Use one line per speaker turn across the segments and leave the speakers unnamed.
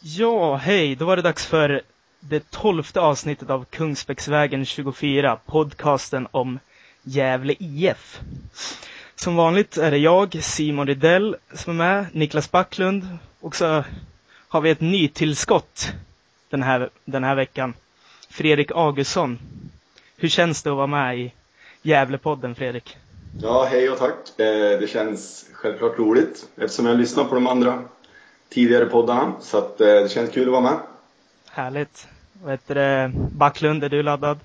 Ja, hej, då var det dags för det tolfte avsnittet av Kungsbäcksvägen 24, podcasten om Gävle IF. Som vanligt är det jag, Simon Rydell, som är med, Niklas Backlund och så har vi ett nytillskott den här, den här veckan. Fredrik Augustsson. Hur känns det att vara med i Gävlepodden, Fredrik?
Ja, hej och tack. Eh, det känns självklart roligt eftersom jag lyssnar på de andra tidigare poddarna. Så att eh, det känns kul att vara med.
Härligt. Vad heter det? Backlund, är du laddad?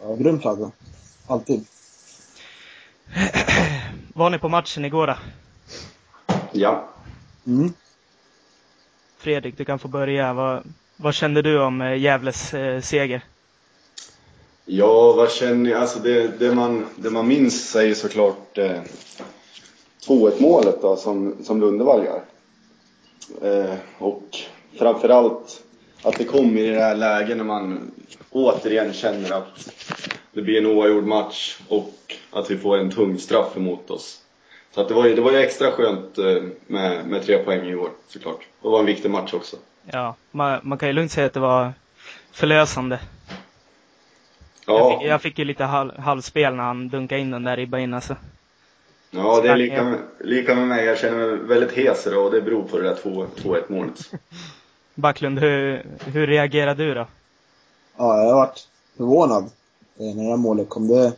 Ja, grymt laddad. Alltid.
Var ni på matchen igår då?
Ja.
Mm.
Fredrik, du kan få börja. Vad, vad kände du om eh, Gävles eh, seger?
Ja, vad känner jag? Alltså det, det, man, det man minns är ju såklart eh, 2-1 målet då som, som Lundevall gör. Eh, och framförallt att det kom i det här läget när man återigen känner att det blir en oavgjord match och att vi får en tung straff emot oss. Så att det var ju, det var ju extra skönt eh, med, med tre poäng i år såklart. Det var en viktig match också.
Ja, man, man kan ju lugnt säga att det var förlösande.
Ja,
Jag, fick, jag fick ju lite halv, halvspel när han dunkade in den där ribban in alltså.
Ja det är lika med, lika med mig. Jag känner mig väldigt hes idag och det beror på det där 2-1 målet.
Backlund, hur, hur reagerade du då?
Ja, jag har varit förvånad eh, när det här målet kom. Det,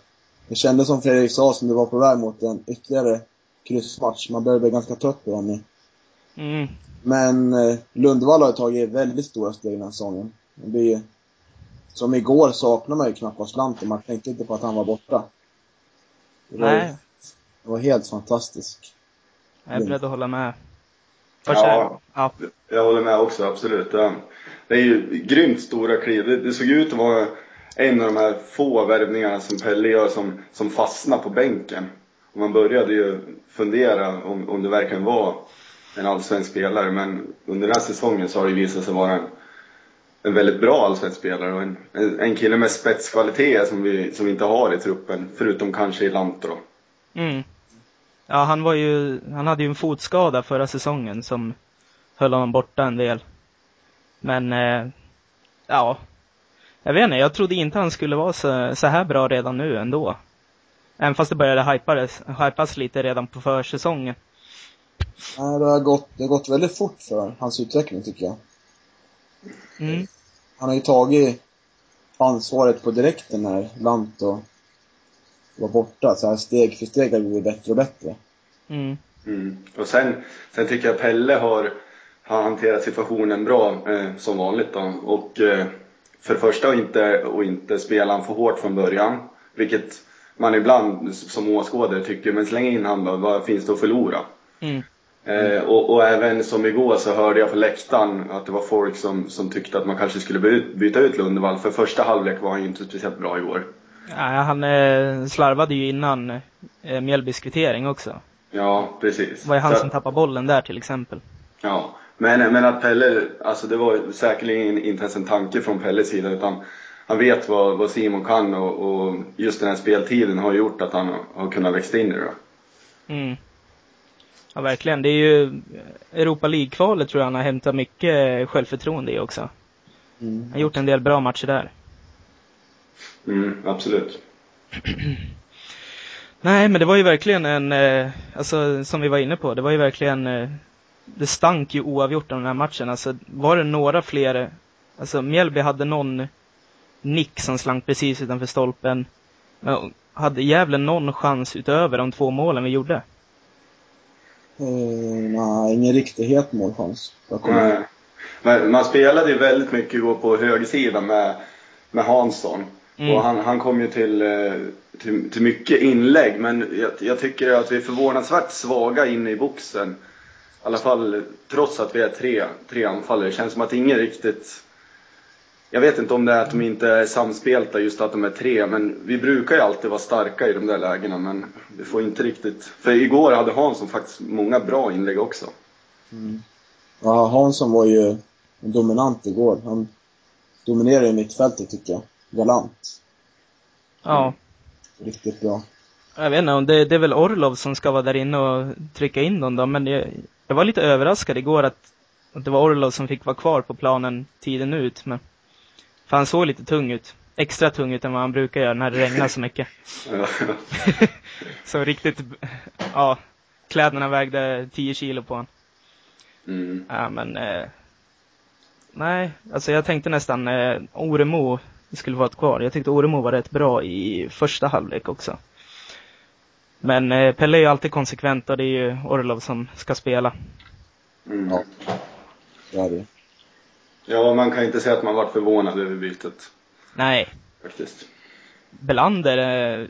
det kändes som Fredrik sa, som det var på väg mot en ytterligare kryssmatch. Man började bli ganska trött på den nu.
Mm,
Men eh, Lundvall har tagit väldigt stora steg den här säsongen. Det som igår saknar man ju knappast slanten. Man tänkte inte på att han var borta.
Nej,
det var helt fantastiskt.
jag är beredd att hålla med.
Ja.
ja.
Jag håller med också, absolut. Det är ju grymt stora kliv. Det, det såg ut att vara en av de här få värvningarna som Pelle gör som, som fastnar på bänken. Och man började ju fundera om, om det verkligen var en allsvensk spelare. Men under den här säsongen så har det visat sig vara en, en väldigt bra allsvensk spelare och en, en, en kille med spetskvalitet som vi, som vi inte har i truppen. Förutom kanske i Lanto då.
Mm. Ja, han var ju, han hade ju en fotskada förra säsongen som höll honom borta en del. Men, eh, ja. Jag vet inte, jag trodde inte han skulle vara så, så här bra redan nu ändå. Även fast det började hypas, hypas lite redan på försäsongen.
Nej, det har gått, det har gått väldigt fort för hans utveckling tycker jag.
Mm.
Han har ju tagit ansvaret på direkten när Lanto var borta. Så här steg för steg har det blivit bättre och bättre.
Mm.
Mm. Och sen, sen tycker jag Pelle har, har hanterat situationen bra eh, som vanligt då. Och eh, för det första att inte, och inte spela han för hårt från början. Vilket man ibland som åskådare tycker, men släng in han då, vad finns det att förlora?
Mm.
Eh, och, och även som igår så hörde jag på läktaren att det var folk som, som tyckte att man kanske skulle by- byta ut Lundevall. För första halvlek var han ju inte speciellt bra igår.
Ja, han eh, slarvade ju innan eh, Mjällbys kvittering också.
Ja, precis.
Det var ju han
Så-
som tappade bollen där till exempel.
Ja, men, men att Pelle, alltså det var säkerligen inte ens en tanke från Pelles sida utan han vet vad, vad Simon kan och, och just den här speltiden har gjort att han har, kunnat växa in i det.
Mm. Ja, verkligen. Det är ju Europa League-kvalet tror jag han har hämtat mycket självförtroende i också.
Mm.
Han har gjort en del bra matcher där.
Mm, absolut.
Nej, men det var ju verkligen en, eh, alltså som vi var inne på, det var ju verkligen, eh, det stank ju oavgjort om den här matchen. Alltså var det några fler, alltså Mjällby hade någon nick som slank precis utanför stolpen. Men hade Gävle någon chans utöver de två målen vi gjorde?
Eh, nej, ingen riktig het målchans.
Nej. Men man spelade ju väldigt mycket igår på högersidan med, med Hansson.
Mm.
Och han, han kom ju till, eh, till, till mycket inlägg men jag, jag tycker att vi är förvånansvärt svaga inne i boxen. I alla fall trots att vi är tre, tre anfallare. Det känns som att ingen riktigt... Jag vet inte om det är att de inte är samspelta just att de är tre men vi brukar ju alltid vara starka i de där lägena men vi får inte riktigt... För igår hade Hansson faktiskt många bra inlägg också.
Mm. Ja, Hansson var ju dominant igår. Han dominerade mittfältet tycker jag. Galant.
Ja.
Riktigt bra.
Jag vet inte, om det, det är väl Orlov som ska vara där inne och trycka in dem då, men jag, jag var lite överraskad igår att Och det var Orlov som fick vara kvar på planen tiden ut, men för han såg lite tung ut. Extra tung ut än vad han brukar göra när det regnar så mycket. så riktigt, ja, kläderna vägde 10 kilo på honom.
Mm.
Ja, men eh, nej, alltså jag tänkte nästan eh, Oremo skulle vara kvar. Jag tyckte Oremo var rätt bra i första halvlek också. Men eh, Pelle är ju alltid konsekvent och det är ju Orlov som ska spela.
Mm.
Ja. Så är det.
Ja, man kan inte säga att man varit förvånad över bytet.
Nej,
Faktiskt.
Belander eh,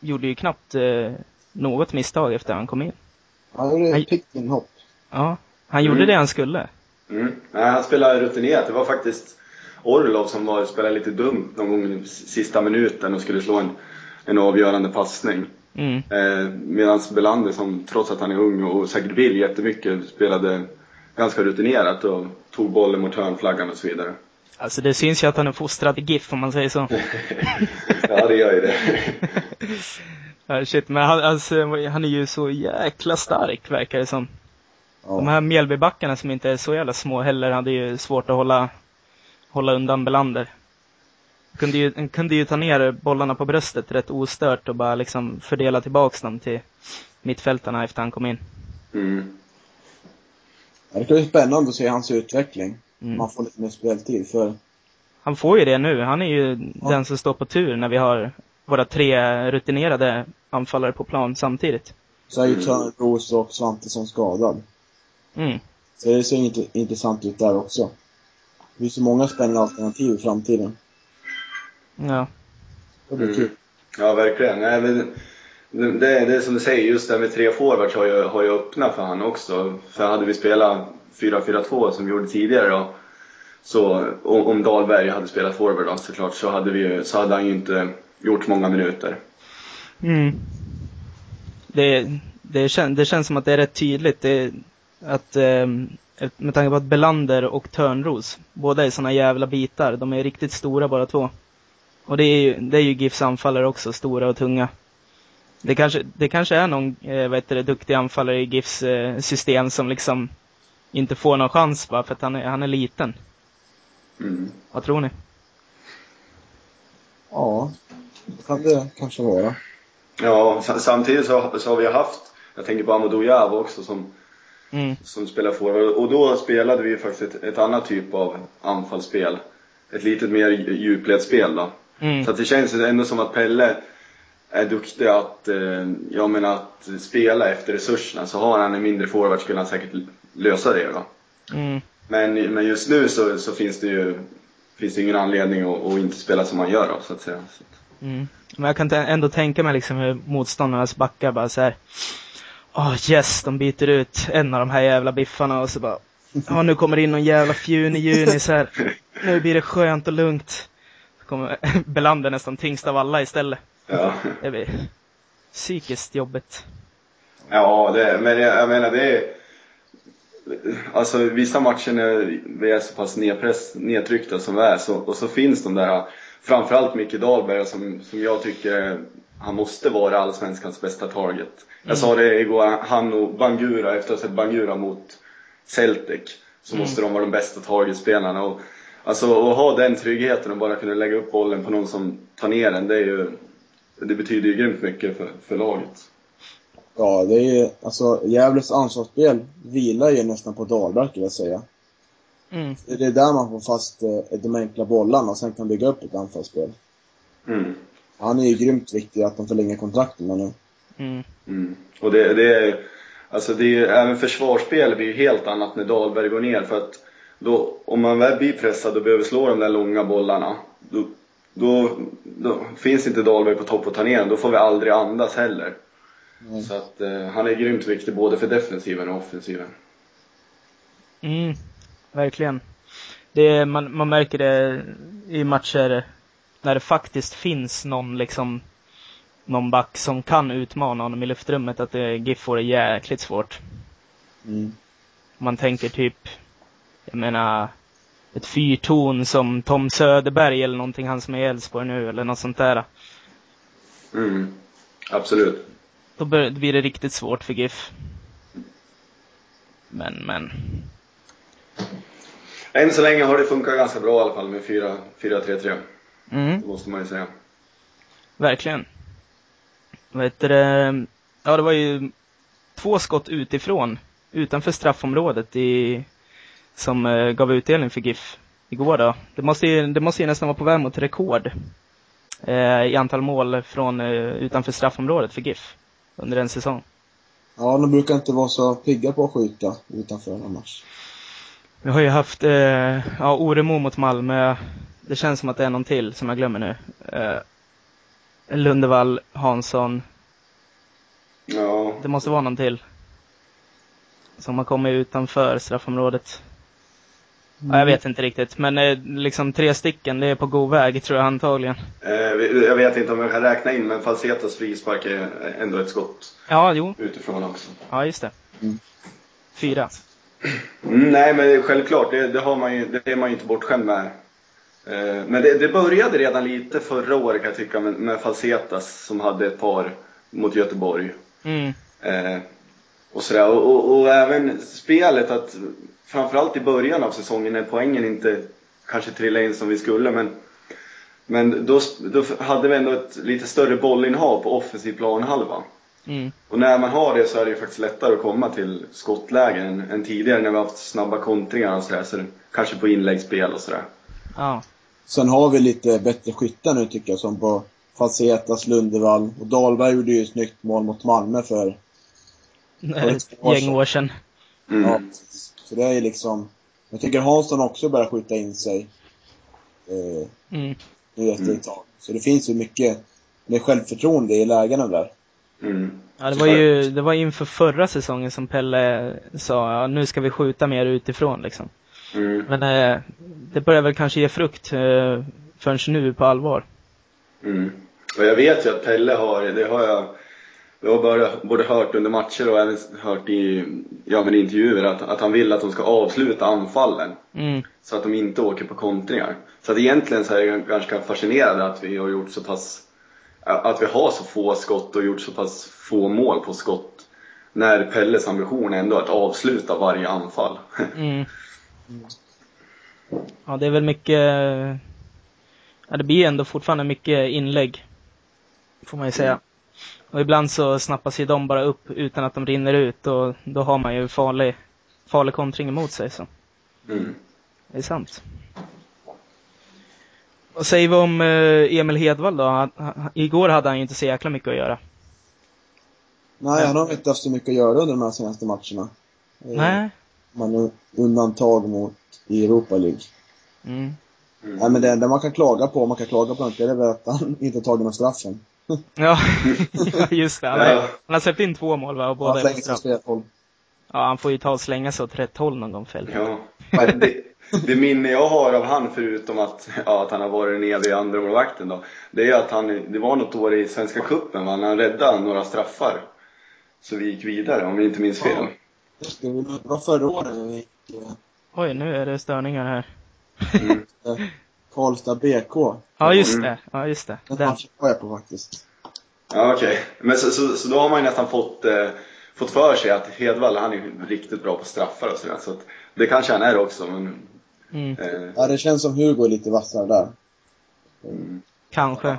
gjorde ju knappt eh, något misstag efter han kom in.
Han gjorde ett piggt inhopp.
Ja, han gjorde
Mm.
det han skulle.
Mm. Nej, han spelade rutinerat. Det var faktiskt Orlov som var, spelade lite dumt någon gång i sista minuten och skulle slå en, en avgörande passning.
Mm.
Eh, Medan Belander, som trots att han är ung och säkert vill jättemycket, spelade ganska rutinerat och tog bollen mot hörnflaggan och så vidare.
Alltså det syns ju att han är fostrad i GIF om man säger så.
ja, det gör ju det.
Ja, shit, men han, alltså, han är ju så jäkla stark verkar det som. De
Ja.
här Mjällbybackarna som inte är så jävla små heller hade ju svårt att hålla, hålla undan Belander. Kunde ju, kunde ju ta ner bollarna på bröstet rätt ostört och bara liksom fördela tillbaks dem till mittfältarna efter han kom in.
Mm.
Det ska bli spännande att se hans utveckling.
Mm.
Man får lite mer speltid. För
Han får ju det nu. Han är ju
Ja.
den som står på tur när vi har våra tre rutinerade anfallare på plan samtidigt.
så är ju. Törnros och Svantesson skadad.
Mm.
Så det ser int- intressant ut där också. Det finns så många spännande alternativ i framtiden.
Ja.
Det blir
Mm.
kul.
Ja, verkligen. Nej, men det, det, det är som du säger, just det här med tre forwards har ju, har ju öppnat för han också. För hade vi spelat 4-4-2 som vi gjorde tidigare då, så om, Dahlberg hade spelat forward då, såklart, så hade, vi, så hade han ju inte gjort många minuter.
Mm. Det, det, kän, det känns som att det är rätt tydligt det, att ehm, med tanke på att Belander och Törnros, båda är såna jävla bitar. De är riktigt stora båda två. Och det är ju, det är ju GIFs anfallare också, stora och tunga. Det kanske, det kanske är någon, eh, vad heter det, duktig anfallare i GIFs eh, system som liksom inte får någon chans bara för att han är, han är liten.
Mm.
Vad tror ni?
Ja, det kan det kanske vara.
Ja, sa- samtidigt så, så har vi haft, jag tänker på Amadou Diaw också som,
Mm.
som spelar forward. Och då spelade vi faktiskt ett, ett annat typ av anfallsspel. Ett lite mer dju- djupledsspel då.
Mm.
Så att det känns ändå som att Pelle är duktig att, eh, jag menar att spela efter resurserna. Så har han en mindre forward skulle han säkert lösa det då.
Mm.
Men, men just nu så, så finns det ju finns det ingen anledning att, att inte spela som man gör då, så att säga. Så
Mm. Men jag kan ändå tänka mig liksom hur motståndarnas backar bara så här. Åh yes, de byter ut en av de här jävla biffarna och så bara. Ja, nu kommer det in någon jävla fjun i juni så här. Nu blir det skönt och lugnt. Så kommer Belander nästan tyngst av alla istället.
ja.
Det blir psykiskt jobbigt.
Ja, det, men jag, jag menar det är... Alltså vissa matcher när vi är så pass nedpress, nedtryckta som vi är så, och så finns de där, framförallt Micke Dahlberg som, som jag tycker han måste vara allsvenskans bästa target. Jag sa det igår, han och Bangura, efter att ha sett Bangura mot Celtic, så
Mm.
måste de vara de bästa targetspelarna. Och, alltså att ha den tryggheten och bara kunna lägga upp bollen på någon som tar ner den, det är ju, det betyder ju grymt mycket för, för laget.
Ja, det är ju, alltså Gävles ansvarsspel vilar ju nästan på Dahlberg skulle jag säga.
Mm.
Det är där man får fast eh, de enkla bollarna och sen kan bygga upp ett anfallsspel.
Mm.
Han är ju grymt viktig att de förlänger kontrakten med nu.
Mm.
Mm. Och det, det är, alltså det är, även försvarsspel blir ju helt annat när Dahlberg går ner för att då, om man väl blir pressad och behöver slå de där långa bollarna, då, då, då finns inte Dahlberg på topp och ta ner då får vi aldrig andas heller.
Mm.
Så att eh, han är grymt viktig både för defensiven och offensiven.
Mm. Verkligen. Det, man, man märker det i matcher när det faktiskt finns någon liksom någon back som kan utmana honom i luftrummet att det, GIF får det jäkligt svårt.
Mm.
Man tänker typ, jag menar, ett fyrton som Tom Söderberg eller någonting, han som är i Elfsborg nu eller något sånt där.
Mm. Absolut.
Då blir det riktigt svårt för GIF. Men, men.
än så länge har det funkat ganska bra i alla fall med 4-3-3.
Mm,
Det måste man ju säga.
verkligen. Vad heter det? Ja, det var ju två skott utifrån, utanför straffområdet i, som eh, gav utdelning för GIF igår då. Det måste ju, det måste ju nästan vara på väg mot rekord eh, i antal mål från eh, utanför straffområdet för GIF under en säsong.
Ja, de brukar inte vara så pigga på att skjuta utanför annars.
Vi har ju haft, eh, ja, Oremo mot Malmö. Det känns som att det är någon till som jag glömmer nu. Eh, Lundevall, Hansson.
Ja,
Det måste vara någon till. Som har kommit utanför straffområdet. Ja, jag vet inte riktigt, men eh, liksom tre stycken, det är på god väg tror jag antagligen.
eh, jag vet inte om jag kan räkna in, men Falsetas frispark är ändå ett skott
Ja, jo.
utifrån också.
Ja, just det.
Mm.
Fyra.
Mm, nej, men självklart, det, det, har man ju, det är man ju inte bortskämd med. Eh, men det, det började redan lite förra året kan jag tycka med, med Falsetas som hade ett par mot Göteborg.
Mm.
Eh, och, sådär. Och, och, och även spelet att framförallt i början av säsongen när poängen inte kanske trillade in som vi skulle men men då, då hade vi ändå ett lite större bollinnehav på offensiv planhalva.
Mm.
Och när man har det så är det ju faktiskt lättare att komma till skottlägen än, än tidigare när vi haft snabba kontringar och sådär. Så kanske på inläggsspel och sådär.
Ja.
Sen har vi lite bättre skyttar nu tycker jag, som på Falsetas, Lundevall och Dahlberg gjorde ju ett snyggt mål mot Malmö för,
Ett gäng år sedan.
Mm.
ja, så det är ju liksom, jag tycker Hansson också börjar skjuta in sig. Eh,
Mm.
nu efter
Mm.
ett tag. Så det finns ju mycket med självförtroende i lägena där.
Mm.
Ja, det var ju, det var inför förra säsongen som Pelle sa, ja, nu ska vi skjuta mer utifrån liksom.
Mm.
Men eh, det börjar väl kanske ge frukt eh, förrän nu på allvar.
Mm. Och jag vet ju att Pelle har, det har jag, jag har bara, både hört under matcher och även hört i ja, men intervjuer att, att han vill att de ska avsluta anfallen.
Mm.
Så att de inte åker på kontringar. Så att egentligen så är jag ganska fascinerad att vi har gjort så pass, att vi har så få skott och gjort så pass få mål på skott. När Pelles ambition är ändå att avsluta varje anfall.
Mm. Ja, det är väl mycket, ja det blir ändå fortfarande mycket inlägg. Får man ju säga. Och ibland så snappas ju de bara upp utan att de rinner ut och då har man ju farlig, farlig kontring emot sig så.
Mm.
Det är sant. Vad säger vi om eh, Emil Hedvall då? Igår hade han ju inte så jäkla mycket att göra.
Nej, han har inte haft så mycket att göra under de här senaste matcherna.
Nej.
Man har undantag mot i Europa League.
Mm.
Mm.
Nej men det enda man kan klaga på, om man kan klaga på det, det är väl att han inte har tagit någon straffen.
Ja, just det. Han,
Ja.
han har släppt in två mål va? Och båda
åt
straff. Ja, han får ju ta och slänga sig åt rätt håll någon gång Fält.
Ja. Det, det minne jag har av han förutom att, ja, att han har varit den eviga andremålvakten då. Det är att han, det var något år i Svenska cupen va, när han räddade några straffar. Så vi gick vidare om vi inte minns fel.
Just det, det var förra året när vi gick eh,
Oj, nu är det störningar här.
Mm.
Karlstad BK.
Ja, just det. Ja, just det.
Den
Den.
matchen var jag på faktiskt.
Ja, okej. Men så, så, så då har man ju nästan fått, eh, fått för sig att Hedvall, han är ju riktigt bra på straffar och sådär. Så att det kanske han är också, men...
Mm.
Eh,
Ja, det känns som Hugo är lite vassare där.
mm.
Kanske.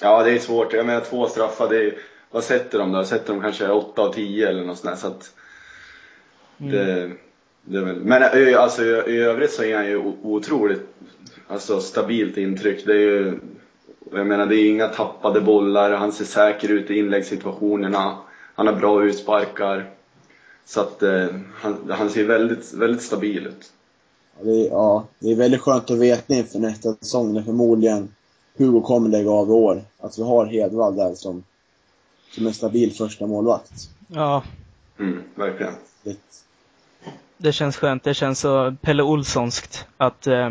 Ja, det är svårt. Jag menar två straffar, det är, vad sätter de då? Sätter de kanske 8 av 10 eller något sånt där, så att. Det, det väl, men alltså, i, övrigt så är han ju otroligt alltså, stabilt intryck. Det är ju, jag menar det är inga tappade bollar, han ser säker ut i inläggssituationerna. Han har bra utsparkar. Så att eh, han, han ser väldigt, väldigt stabil ut.
Ja, det är, ja, det är väldigt skönt att veta inför nästa säsong när förmodligen Hugo kommer lägga av i år. Att vi har Hedvall där som, som en stabil första målvakt.
Ja,
Mm, verkligen.
Lite.
Det känns skönt. Det känns så Pelle Olssonskt att eh,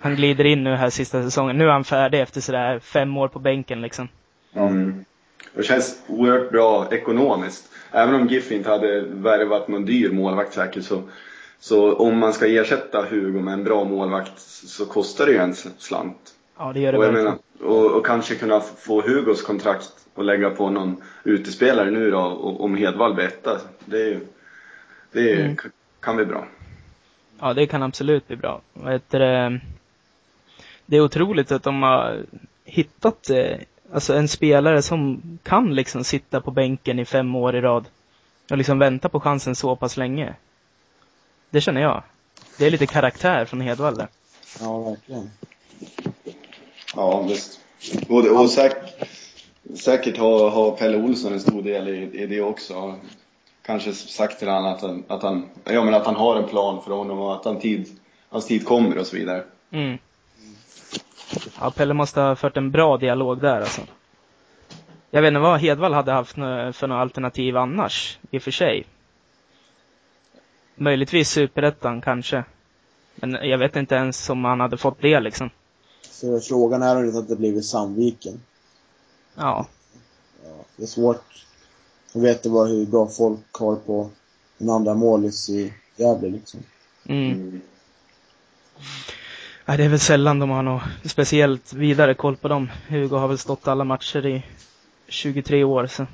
han glider in nu här sista säsongen. Nu är han färdig efter sådär fem år på bänken liksom.
Mm. Det känns oerhört bra ekonomiskt. Även om GIF inte hade värvat någon dyr målvakt säkert så, så om man ska ersätta Hugo med en bra målvakt så kostar det ju en slant.
Ja, det gör det
Och, jag menar, och, och kanske kunna få Hugos kontrakt och lägga på någon utespelare nu då, om Hedvall blir etta. Det, är ju- det är,
Mm.
Kan bli bra.
Ja, det kan absolut bli bra. Heter det? Det är otroligt att de har hittat eh, alltså en spelare som kan liksom sitta på bänken i fem år i rad och liksom vänta på chansen så pass länge. Det känner jag. Det är lite karaktär från Hedvall
Ja, verkligen.
Ja, visst. Och, och säk, säkert har, har Pelle Olsson en stor del i, i det också. Kanske sagt till honom att han, att han, ja, men att han har en plan för honom och att han tid, hans tid kommer och så vidare.
Mm. Ja, Pelle måste ha fört en bra dialog där alltså. Jag vet inte vad Hedvall hade haft för några alternativ annars, i och för sig. Möjligtvis superettan kanske. Men jag vet inte ens om han hade fått det liksom.
Så frågan är om det hade blivit Sandviken.
Ja.
ja. Det är svårt att veta vad, hur bra folk har på en andra målis i Gävle liksom.
Mm. mm. Nej, det är väl sällan de har något speciellt vidare koll på dem. Hugo har väl stått alla matcher i 23 år så.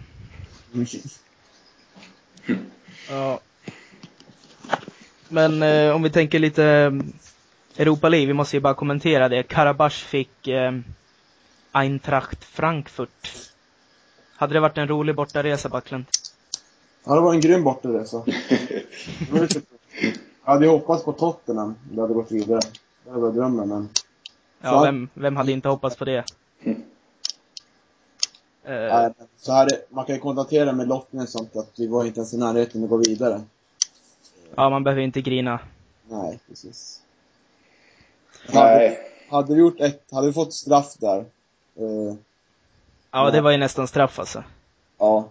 Mm. Ja. Men eh, om vi tänker lite eh, Europa League, vi måste ju bara kommentera det. Karabach fick eh, Eintracht Frankfurt. Hade det varit en rolig bortaresa, Backlund?
Ja, det var en grym bortaresa. jag hade hoppats på Tottenham, det hade gått vidare. Det var drömmen, men...
Ja, vem, vem hade inte hoppats på det?
Uh, så här, man kan ju konstatera med lottningen sånt att vi var inte ens i närheten att gå vidare.
Ja, man behöver inte grina.
Nej, precis.
Nej.
Hade, hade vi gjort ett, hade vi fått straff där.
Uh, ja, det var ju nästan straff alltså.
Ja.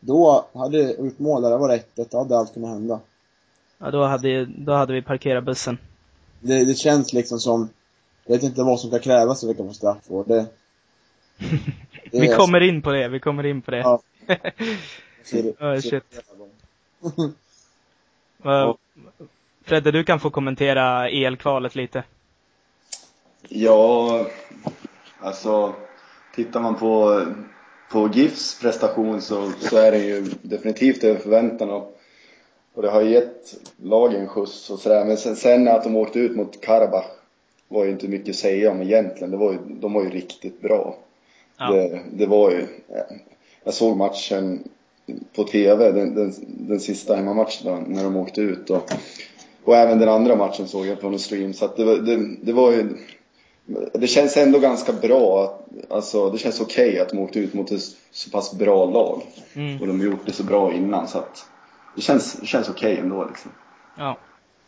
Då hade vi gjort mål där, det var rätt, det hade allt kunnat hända.
Ja, då hade, då hade vi parkerat bussen.
Det, det känns liksom som, jag vet inte vad som ska krävas för att vi kan få straff och det,
det vi kommer in på det, vi kommer in på det. Ja. oh, shit. uh, Fredde, du kan få kommentera elkvalet lite.
Ja, alltså tittar man på, på GIFs prestation så, så är det ju definitivt över förväntan och, och det har gett lagen en skjuts och sådär. Men sen, sen att de åkte ut mot Karabach var ju inte mycket att säga om egentligen. Det var ju, de var ju riktigt bra. Ja. Det, det, var ju, jag såg matchen på TV, den, den, den sista hemmamatchen när de åkte ut och, och även den andra matchen såg jag på någon stream så att det, det, det var ju det känns ändå ganska bra, att, alltså det känns okej okay att de åkte ut mot ett så pass bra lag. Mm. Och de har gjort det så bra innan så att det känns, det känns okej okay ändå liksom.
Ja.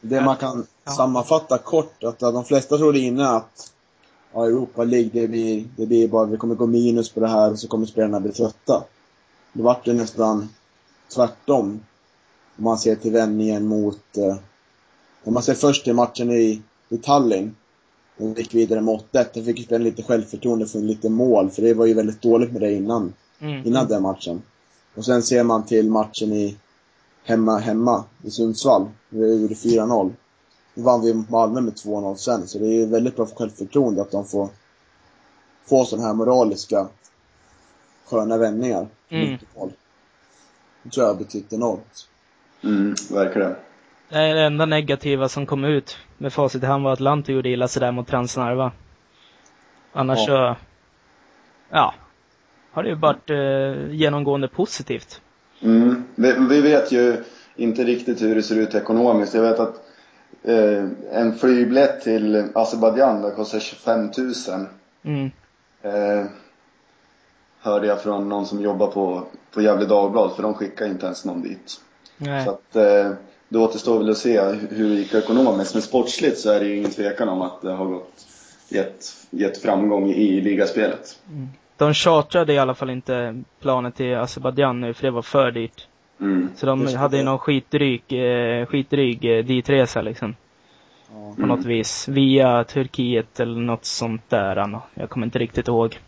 Det man kan ja. sammanfatta kort, att de flesta trodde inne att ja, Europa League, det blir, det blir bara, vi kommer gå minus på det här och så kommer spelarna bli trötta. Då vart det nästan tvärtom. Om man ser till vändningen mot, eh, om man ser först till matchen i, i Tallinn. De gick vidare med 8-1. De fick spela lite självförtroende för lite mål, för det var ju väldigt dåligt med det innan. Mm. Innan den matchen. Och sen ser man till matchen i hemma, hemma i Sundsvall. Vi gjorde 4-0. Då vann vi Malmö med 2-0 sen, så det är väldigt bra för självförtroende att de får få sådana här moraliska sköna vändningar. Mm. Det tror jag har betytt enormt.
Mm, verkligen.
Det enda negativa som kom ut med facit i hand var att Lanto gjorde illa sig där mot Transnarva. Annars ja. så, ja, har det ju varit eh, genomgående positivt.
Mm. Vi, vi, vet ju inte riktigt hur det ser ut ekonomiskt. Jag vet att eh, en flygbiljett till Azerbajdzjan kostar 25 000. Mm. Eh, hörde jag från någon som jobbar på, på Gefle Dagblad, för de skickar inte ens någon dit. Nej. Så att eh, det återstår väl att se hur det gick ekonomiskt. Men sportsligt så är det ju ingen tvekan om att det har gått, gett, gett framgång i ligaspelet. Mm.
De chartrade i alla fall inte planet till Azerbajdzjan nu, för det var för dyrt. Mm. Så de hade ju någon skitdryg, eh, skitdryg eh, ditresa liksom. Ja. På något vis. Via Turkiet eller något sånt där. Jag kommer inte riktigt ihåg.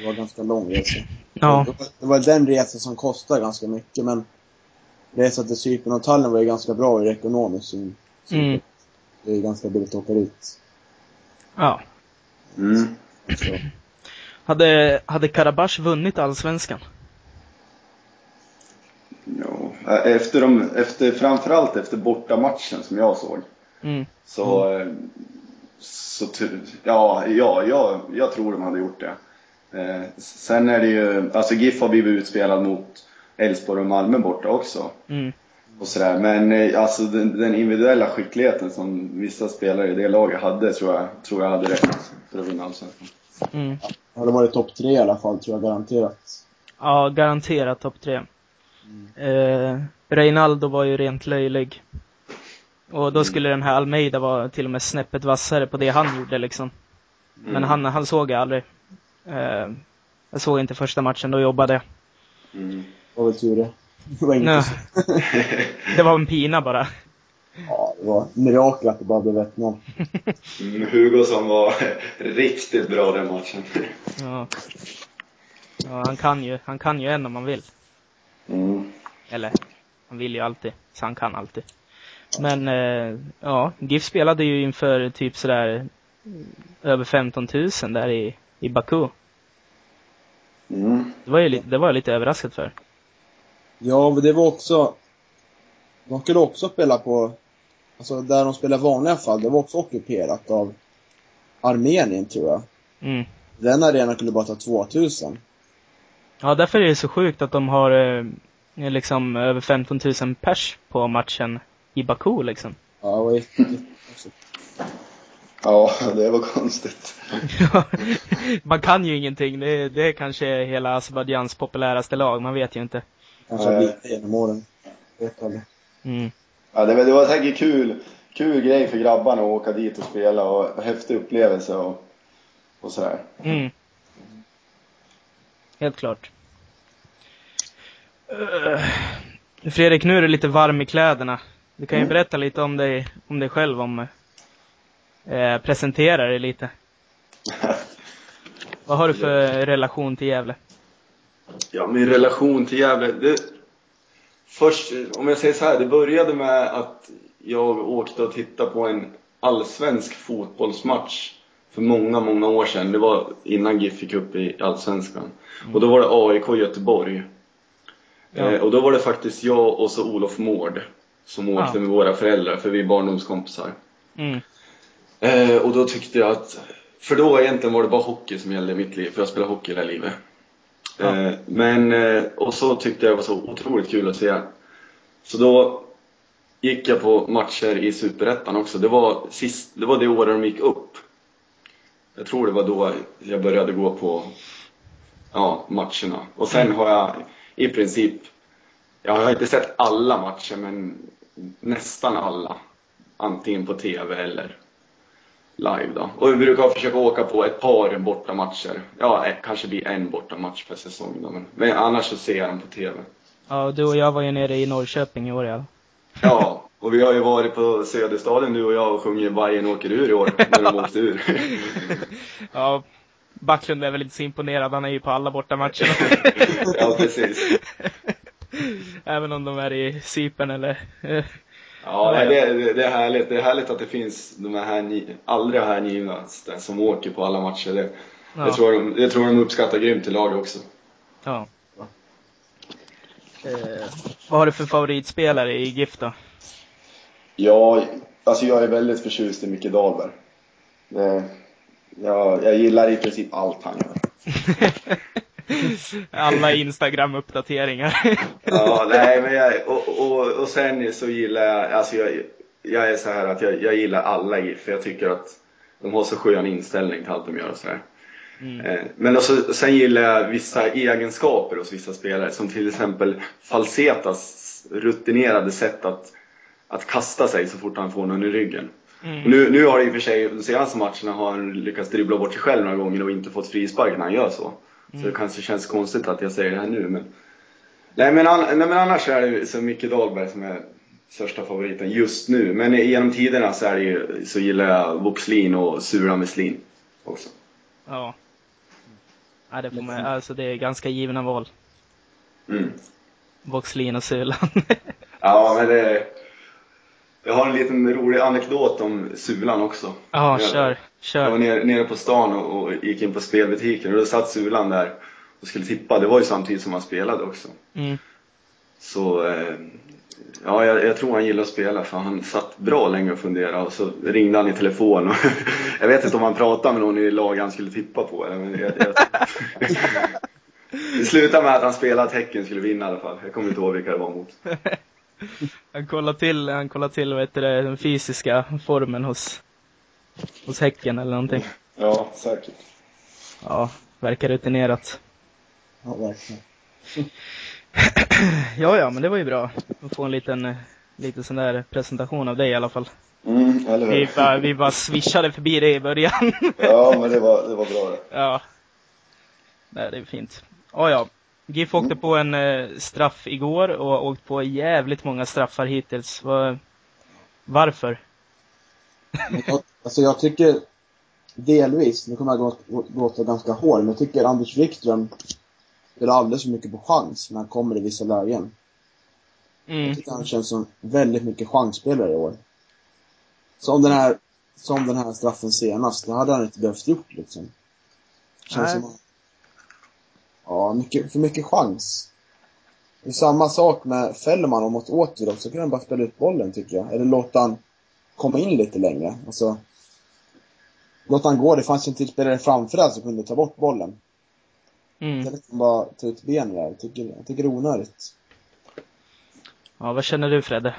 Det var ganska lång resa. Ja. Det var, det var den resan som kostade ganska mycket, men resan till Cypern och Tallinn var ju ganska bra ur ekonomiskt så, så mm. Det är ganska billigt att åka dit.
Ja.
Mm.
Hade, hade Karabach vunnit allsvenskan?
Ja, efter, de, efter framförallt efter bortamatchen som jag såg. Mm. Så, mm. så ja, ja jag, jag tror de hade gjort det. Eh, sen är det ju, alltså GIF har blivit utspelad mot Elfsborg och Malmö borta också. Mm. Och sådär. Men eh, alltså den, den, individuella skickligheten som vissa spelare i det laget hade tror jag, tror jag hade räckt för att vinna Allsvenskan.
Mm. Ja, det varit topp tre i alla fall, tror jag garanterat.
Ja, garanterat topp tre. Mm. Eh, Reinaldo var ju rent löjlig. Och då skulle den här Almeida vara till och med snäppet vassare på det han gjorde liksom. Men mm. han, han såg jag aldrig. Eh, jag såg inte första matchen, då jobbade jag.
Mm. Det var väl tur det. Det var
inte Det var en pina bara.
Ja, det var mirakel att det bara blev 1-0.
Mm, Hugosson var riktigt bra den matchen.
Ja. ja, han kan ju, han kan ju en om man vill. Mm. Eller, han vill ju alltid, så han kan alltid. Men, eh, ja, GIF spelade ju inför typ sådär över 15 000 där i, i Baku. Mm. Det var ju lite, det var jag lite överraskad för.
Ja, men det var också... De skulle också spela på... Alltså där de spelar i vanliga fall, det var också ockuperat av Armenien tror jag. Mm. Den arenan kunde bara ta 2000.
Ja, därför är det så sjukt att de har eh, liksom över 15 000 pers på matchen i Baku liksom.
Ja, det var.
Ja, det var konstigt.
man kan ju ingenting. Det, det är kanske hela Azerbajdzjans populäraste lag, man vet ju inte.
Kanske har blivit genom åren. Vet aldrig.
Mm. Ja, det, det var säkert kul, kul grej för grabbarna att åka dit och spela och häftig upplevelse och, och sådär. Mm.
Helt klart. Uh, Fredrik, nu är du lite varm i kläderna. Du kan ju mm. berätta lite om dig, om dig själv, om eh, presentera dig lite. Vad har du för relation till Gävle?
Ja, min relation till Gävle, det, först, om jag säger så här, det började med att jag åkte och tittade på en allsvensk fotbollsmatch för många, många år sedan. Det var innan GIF fick upp i Allsvenskan. Mm. Och då var det AIK Göteborg. Ja. Eh, och då var det faktiskt jag och så Olof Mård som åkte ja. med våra föräldrar, för vi är barndomskompisar. Mm. Eh, och då tyckte jag att, för då egentligen var det bara hockey som gällde i mitt liv, för jag spelade hockey hela livet. Ja. Eh, men, eh, och så tyckte jag det var så otroligt kul att se. Så då gick jag på matcher i Superettan också. Det var, sist, det var det året de gick upp. Jag tror det var då jag började gå på ja, matcherna. Och sen har jag i princip, jag har inte sett alla matcher men nästan alla. Antingen på TV eller live då. Och vi brukar försöka åka på ett par bortamatcher. Ja, kanske blir en bortamatch per säsong då, men, men annars så ser jag dem på TV.
Ja, du och jag var ju nere i Norrköping i år ja.
Ja, och vi har ju varit på Söderstaden du och jag och sjungit Bajen åker ur i år, när de åkte ur.
ja, Backlund är väl inte så imponerad, han är ju på alla bortamatcherna.
ja, precis.
Även om de är i Cypern eller
Ja, det, det, det, är härligt. Det är härligt att det finns de här allra hängivnaste som åker på alla matcher. Det, ja. det, tror de, det tror de uppskattar grymt i laget också.
Ja. Eh, vad har du för favoritspelare i GIF då?
Ja, alltså jag är väldigt förtjust i Micke Dahlberg. Det, jag, jag gillar i princip allt han gör.
Alla Instagram-uppdateringar.
ja, nej men jag, och, och, och sen så gillar jag, alltså jag, jag är så här att jag, jag gillar alla GIF, för jag tycker att de har så skön inställning till allt de gör och sådär. Mm. Eh, men också, sen gillar jag vissa egenskaper hos vissa spelare, som till exempel Falsetas rutinerade sätt att, att kasta sig så fort han får någon i ryggen. Mm. Nu, nu har det i och för sig, de senaste matcherna har han lyckats dribbla bort sig själv några gånger och inte fått frispark när han gör så. Mm. Så det kanske känns konstigt att jag säger det här nu men Nej men, an, nej, men annars är det så Micke Dahlberg som är största favoriten just nu. Men genom tiderna så, är det ju, så gillar jag Voxlin och Sura Meslin också.
Ja. Ja, det, får man, alltså det är ganska givna val. Mm. Voxlin och Sulan.
ja, men det, jag har en liten rolig anekdot om Sulan också.
Ja, kör. kör.
Jag var nere, nere på stan och, och, gick in på spelbutiken och då satt Sulan där och skulle tippa. Det var ju samtidigt som han spelade också. Mm. så eh, ja, jag, jag, tror han gillar att spela för han satt bra länge och funderade och så ringde han i telefon. Och jag vet inte om han pratade med någon i laget han skulle tippa på. Men jag, jag, det slutade med att han spelade att Häcken skulle vinna i alla fall. Jag kommer inte ihåg vilka det var mot.
han kollar till, han kollar till vad heter det, den fysiska formen hos, hos Häcken eller någonting.
Ja, säkert.
Ja, verkar rutinerat.
Ja, verkligen.
ja, ja, men det var ju bra att få en liten, liten sån där presentation av dig i alla fall.
Mm, eller hur?
Vi bara, vi bara swishade förbi det i början.
ja, men det var, det var bra det.
Ja. Nej, det är fint. Oh, ja, GIF åkte på en eh, straff igår och har åkt på jävligt många straffar hittills. Var, varför?
jag, alltså jag tycker delvis, nu kommer jag låta ganska hård, men jag tycker Anders Wikström spelar alldeles för mycket på chans när han kommer i vissa lägen. Mm. Jag tycker han känns som väldigt mycket chansspelare i år. Som den här, som den här straffen senast, det hade han inte behövt gjort liksom. Känns Nej. som Ja, mycket, för mycket chans. Det är samma sak med Fällman och mot Åter så kan han bara spela ut bollen tycker jag. Eller låta han komma in lite längre. Alltså, låta han gå. Det fanns ju en till spelare framför där som kunde ta bort bollen. Mm. Kan liksom bara ta ut benen där. Jag tycker, jag tycker det är onödigt.
Ja, vad känner du Fredde?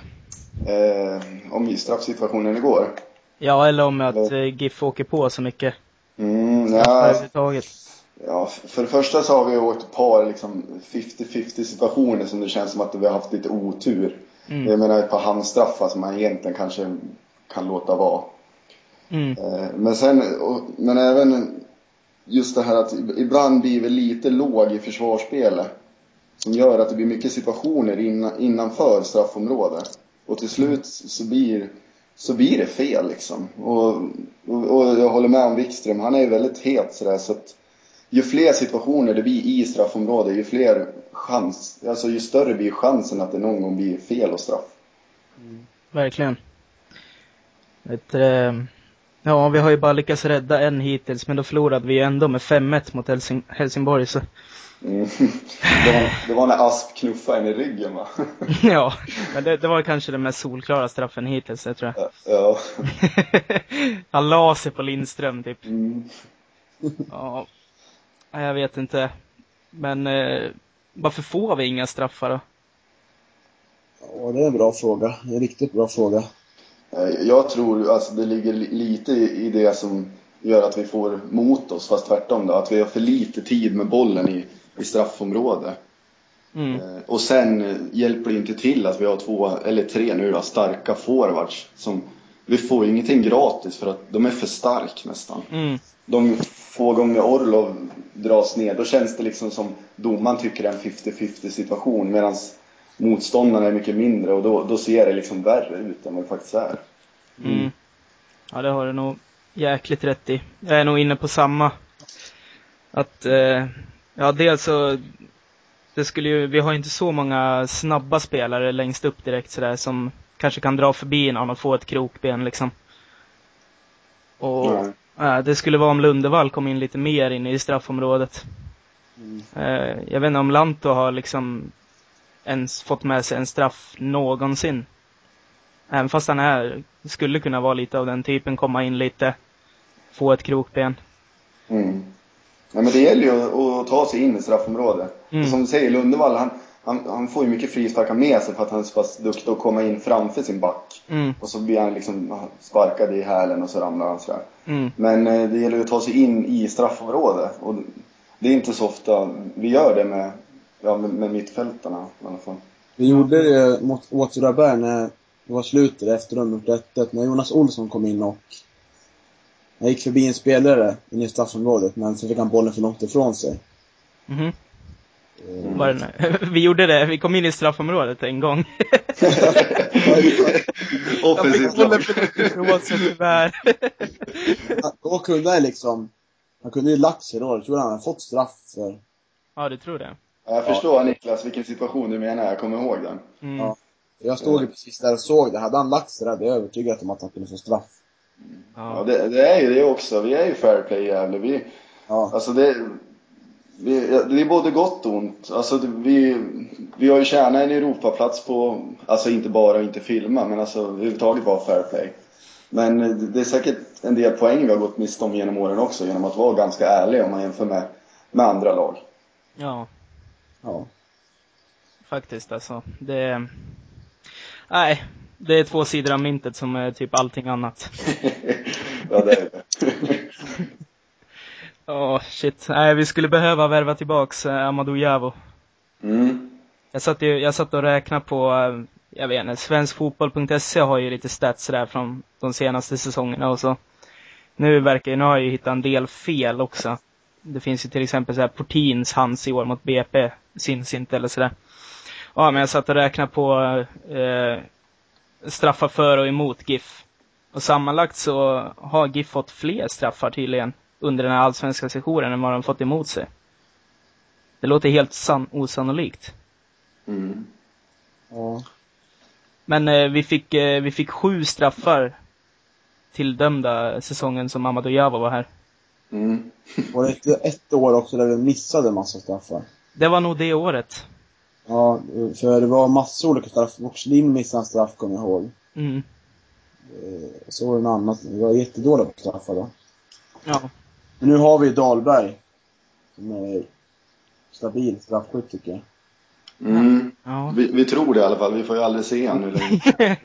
Eh, om straffsituationen igår?
Ja, eller om att eller... Eh, GIF åker på så mycket.
Mm, ja. Ja, för det första så har vi åkt ett par liksom 50-50 situationer som det känns som att vi har haft lite otur. Mm. Jag menar ett par handstraffar som man egentligen kanske kan låta vara. Mm. Eh, men sen, men även just det här att ibland blir vi lite låg i försvarsspelet. Som gör att det blir mycket situationer innanför straffområdet. Och till slut så blir, så blir det fel liksom. Och, och, och jag håller med om Wikström, han är ju väldigt het sådär så att ju fler situationer det blir i straffområdet, ju fler chans, alltså ju större blir chansen att det någon gång blir fel och straff.
Mm. Verkligen. Ett, eh, ja, vi har ju bara lyckats rädda en hittills, men då förlorade vi ändå med 5-1 mot Helsing Helsingborg, så.
Mm. Det, var, det var när Asp knuffade en i ryggen va?
ja, men det, det, var kanske den mest solklara straffen hittills, det tror jag.
Ja.
Han la sig på Lindström typ. Mm. ja, jag vet inte. Men eh, varför får vi inga straffar då?
Ja, det är en bra fråga. En riktigt bra fråga.
Eh, jag tror alltså det ligger lite i det som gör att vi får mot oss, fast tvärtom då. Att vi har för lite tid med bollen i, i straffområdet. Mm. Eh, och sen hjälper det inte till att vi har två, eller tre nu då, starka forwards. Som, vi får ju ingenting gratis för att de är för stark nästan. Mm. De få gånger Orlov dras ner, då känns det liksom som domaren tycker det är en 50-50 situation medan motståndarna är mycket mindre och då, då ser det liksom värre ut än vad det faktiskt är.
Mm. Ja, det har du nog jäkligt rätt i. Jag är nog inne på samma. Att, eh, ja dels så, det skulle ju, vi har inte så många snabba spelare längst upp direkt sådär som kanske kan dra förbi någon och få ett krokben liksom. Och, mm. äh, det skulle vara om Lundevall kom in lite mer in i straffområdet. Mm. Äh, jag vet inte om Lanto har liksom ens fått med sig en straff någonsin. Även fast han är, skulle kunna vara lite av den typen, komma in lite, få ett krokben.
Mm. Ja, men det gäller ju att, att ta sig in i straffområdet. Mm. Som du säger, Lundevall, han, han, han får ju mycket frisparkar med sig för att han är så pass duktig att komma in framför sin back. Mm. Och så blir han liksom sparkad i hälen och så ramlar han sådär. Mm. Men eh, det gäller ju att ta sig in i straffområdet. Och det är inte så ofta vi gör det med, ja, med, med mittfältarna i alla fall.
Vi gjorde det mot Åtvidaberg när det var slutet efter rundan 1 när Jonas Olsson kom in och han gick förbi en spelare inne i straffområdet men så fick han bollen för långt ifrån sig.
Mm. Mm. Var det, vi gjorde det, vi kom in i straffområdet en gång.
Offensivt
tyvärr.
Då kunde liksom, han kunde ju lagt sig då. Jag tror han hade fått straff för.
Ja, du tror det?
Jag förstår ja. Niklas vilken situation du menar, jag kommer ihåg den.
Mm. Ja. Jag stod ju precis där och såg det. Hade han lagt sig där, det är jag övertygad om att han kunde få straff.
Ja, ja det, det, är ju det också. Vi är ju fair play jävlar. Vi, ja. Alltså det, vi, det är både gott och ont. Alltså, vi, vi har ju tjänat en Europaplats på, alltså inte bara inte filma, men alltså överhuvudtaget vara fair play. Men det är säkert en del poäng vi har gått miste om genom åren också, genom att vara ganska ärliga om man jämför med, med andra lag.
Ja.
Ja.
Faktiskt alltså. Det... Nej, det är två sidor av myntet som är typ allting annat.
ja, det är det.
Åh, oh, shit. Nej, vi skulle behöva värva tillbaks eh, Amadou Javo.
Mm.
Jag satt, ju, jag satt och räknade på, eh, jag vet inte, svenskfotboll.se har ju lite stats där från de senaste säsongerna och så. Nu verkar ju, nu har jag ju hittat en del fel också. Det finns ju till exempel så här Portins hands i år mot BP, syns inte eller sådär. Ja, men jag satt och räknade på eh, straffar för och emot GIF. Och sammanlagt så har GIF fått fler straffar tydligen under den här allsvenska sessionen än vad de fått emot sig. Det låter helt san osannolikt.
Mm.
Ja.
Men eh, vi, fick, eh, vi fick sju straffar tilldömda säsongen som Amadou Java var här.
Mm.
Var det ett år också där vi missade en massa straffar?
Det var nog det året.
Ja, för det var massor olika straff. Boxlin missade en straff, kommer jag ihåg.
Mm.
Eh, Så var det något annat. Vi var jättedåliga på straffar då.
Ja.
Men nu har vi Dahlberg. Som är stabil straffskytt tycker jag.
Mm.
ja.
Vi, vi tror det i alla fall, vi får ju aldrig se honom hur länge.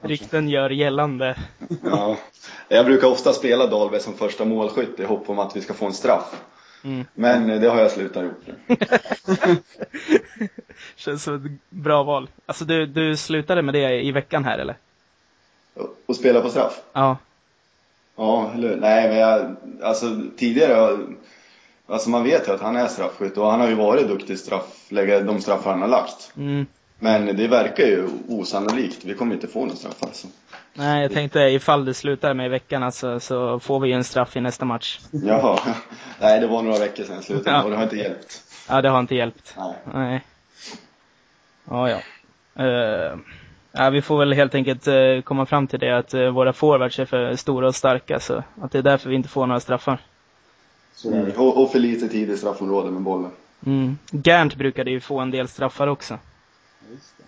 Rykten gör gällande.
Ja. Jag brukar ofta spela Dahlberg som första målskytt i hopp om att vi ska få en straff.
Mm.
Men det har jag slutat gjort nu.
Känns som ett bra val. Alltså du, du slutade med det i veckan här eller?
Och spela på straff?
Ja.
Ja, eller Nej, men jag, alltså tidigare, alltså man vet ju att han är straffskytt och han har ju varit duktig straffläggare, de straffar han har lagt.
Mm.
Men det verkar ju osannolikt. Vi kommer inte få någon straff alltså.
Nej, jag tänkte ifall det slutar med i veckan alltså, så får vi ju en straff i nästa match.
Jaha. Nej, det var några veckor sedan slutade
Ja.
och det har inte hjälpt.
Ja, det har inte hjälpt.
Nej.
Nej. Ja, ja. Uh, ja, vi får väl helt enkelt eh, komma fram till det att eh, våra forwards är för stora och starka, så att det är därför vi inte får några straffar.
Mm.
det.
Och, och för lite tid i straffområdet med bollen.
Mm. Gernt brukade ju få en del straffar också.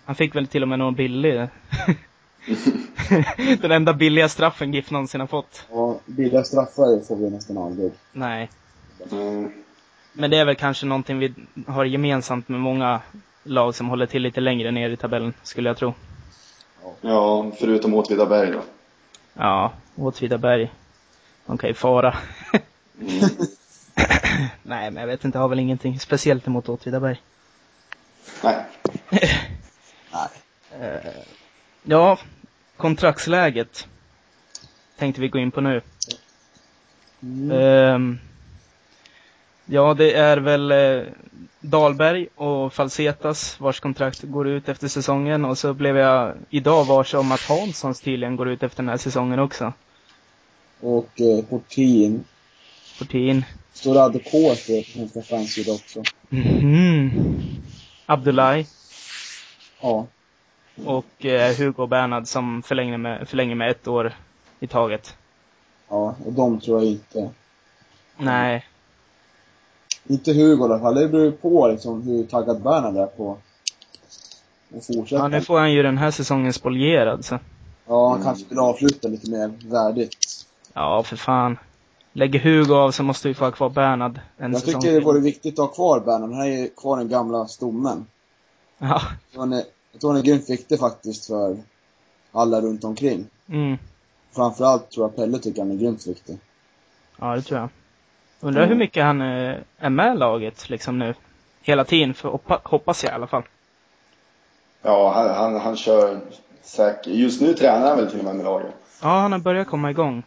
Han fick väl till och med någon billig. Den enda billiga straffen GIF någonsin har fått.
Ja, billiga straffar får vi nästan aldrig.
Nej.
Mm.
Men det är väl kanske någonting vi har gemensamt med många lag som håller till lite längre ner i tabellen, skulle jag tro.
Ja, förutom Åtvidaberg då.
Ja, Åtvidaberg. De kan ju fara.
Mm.
Nej, men jag vet inte, jag har väl ingenting speciellt emot Åtvidaberg.
Nej.
Nej.
Eh, ja, kontraktsläget tänkte vi gå in på nu.
Mm.
Ehm, ja, det är väl eh, Dahlberg och Falsetas vars kontrakt går ut efter säsongen och så blev jag idag varse om att Hanssons tydligen går ut efter den här säsongen också.
Och eh, Portin.
Portin.
Står ADK för svenska fansidor också.
Mhm. Abdullahi
Ja.
och eh, Hugo Bernhard som förlänger med, förlänger med ett år i taget.
Ja, och de tror jag inte.
Nej,
Inte Hugo i alla fall. Det beror på liksom hur taggad Bernhard är på att fortsätta.
ja, nu får han ju den här säsongen spolierad så.
Ja, han
Mm.
kanske vill avsluta lite mer värdigt.
Ja, för fan. Lägger Hugo av så måste vi få ha kvar Bernhard en
Jag
säsong
tycker det vore viktigt att ha kvar Bernhard. Han är ju kvar den gamla stommen.
Ja.
Han är, jag tror han är grymt viktig faktiskt för alla runt omkring.
Mm.
Framförallt tror jag Pelle tycker han är grymt viktig.
Ja, det tror jag. Undrar
Mm.
hur mycket han eh, är med laget liksom nu. Hela tiden, för hoppa, hoppas jag i alla fall.
Ja, han, han, han kör säkert. Just nu tränar han väl till och med med laget.
Ja, han har börjat komma igång.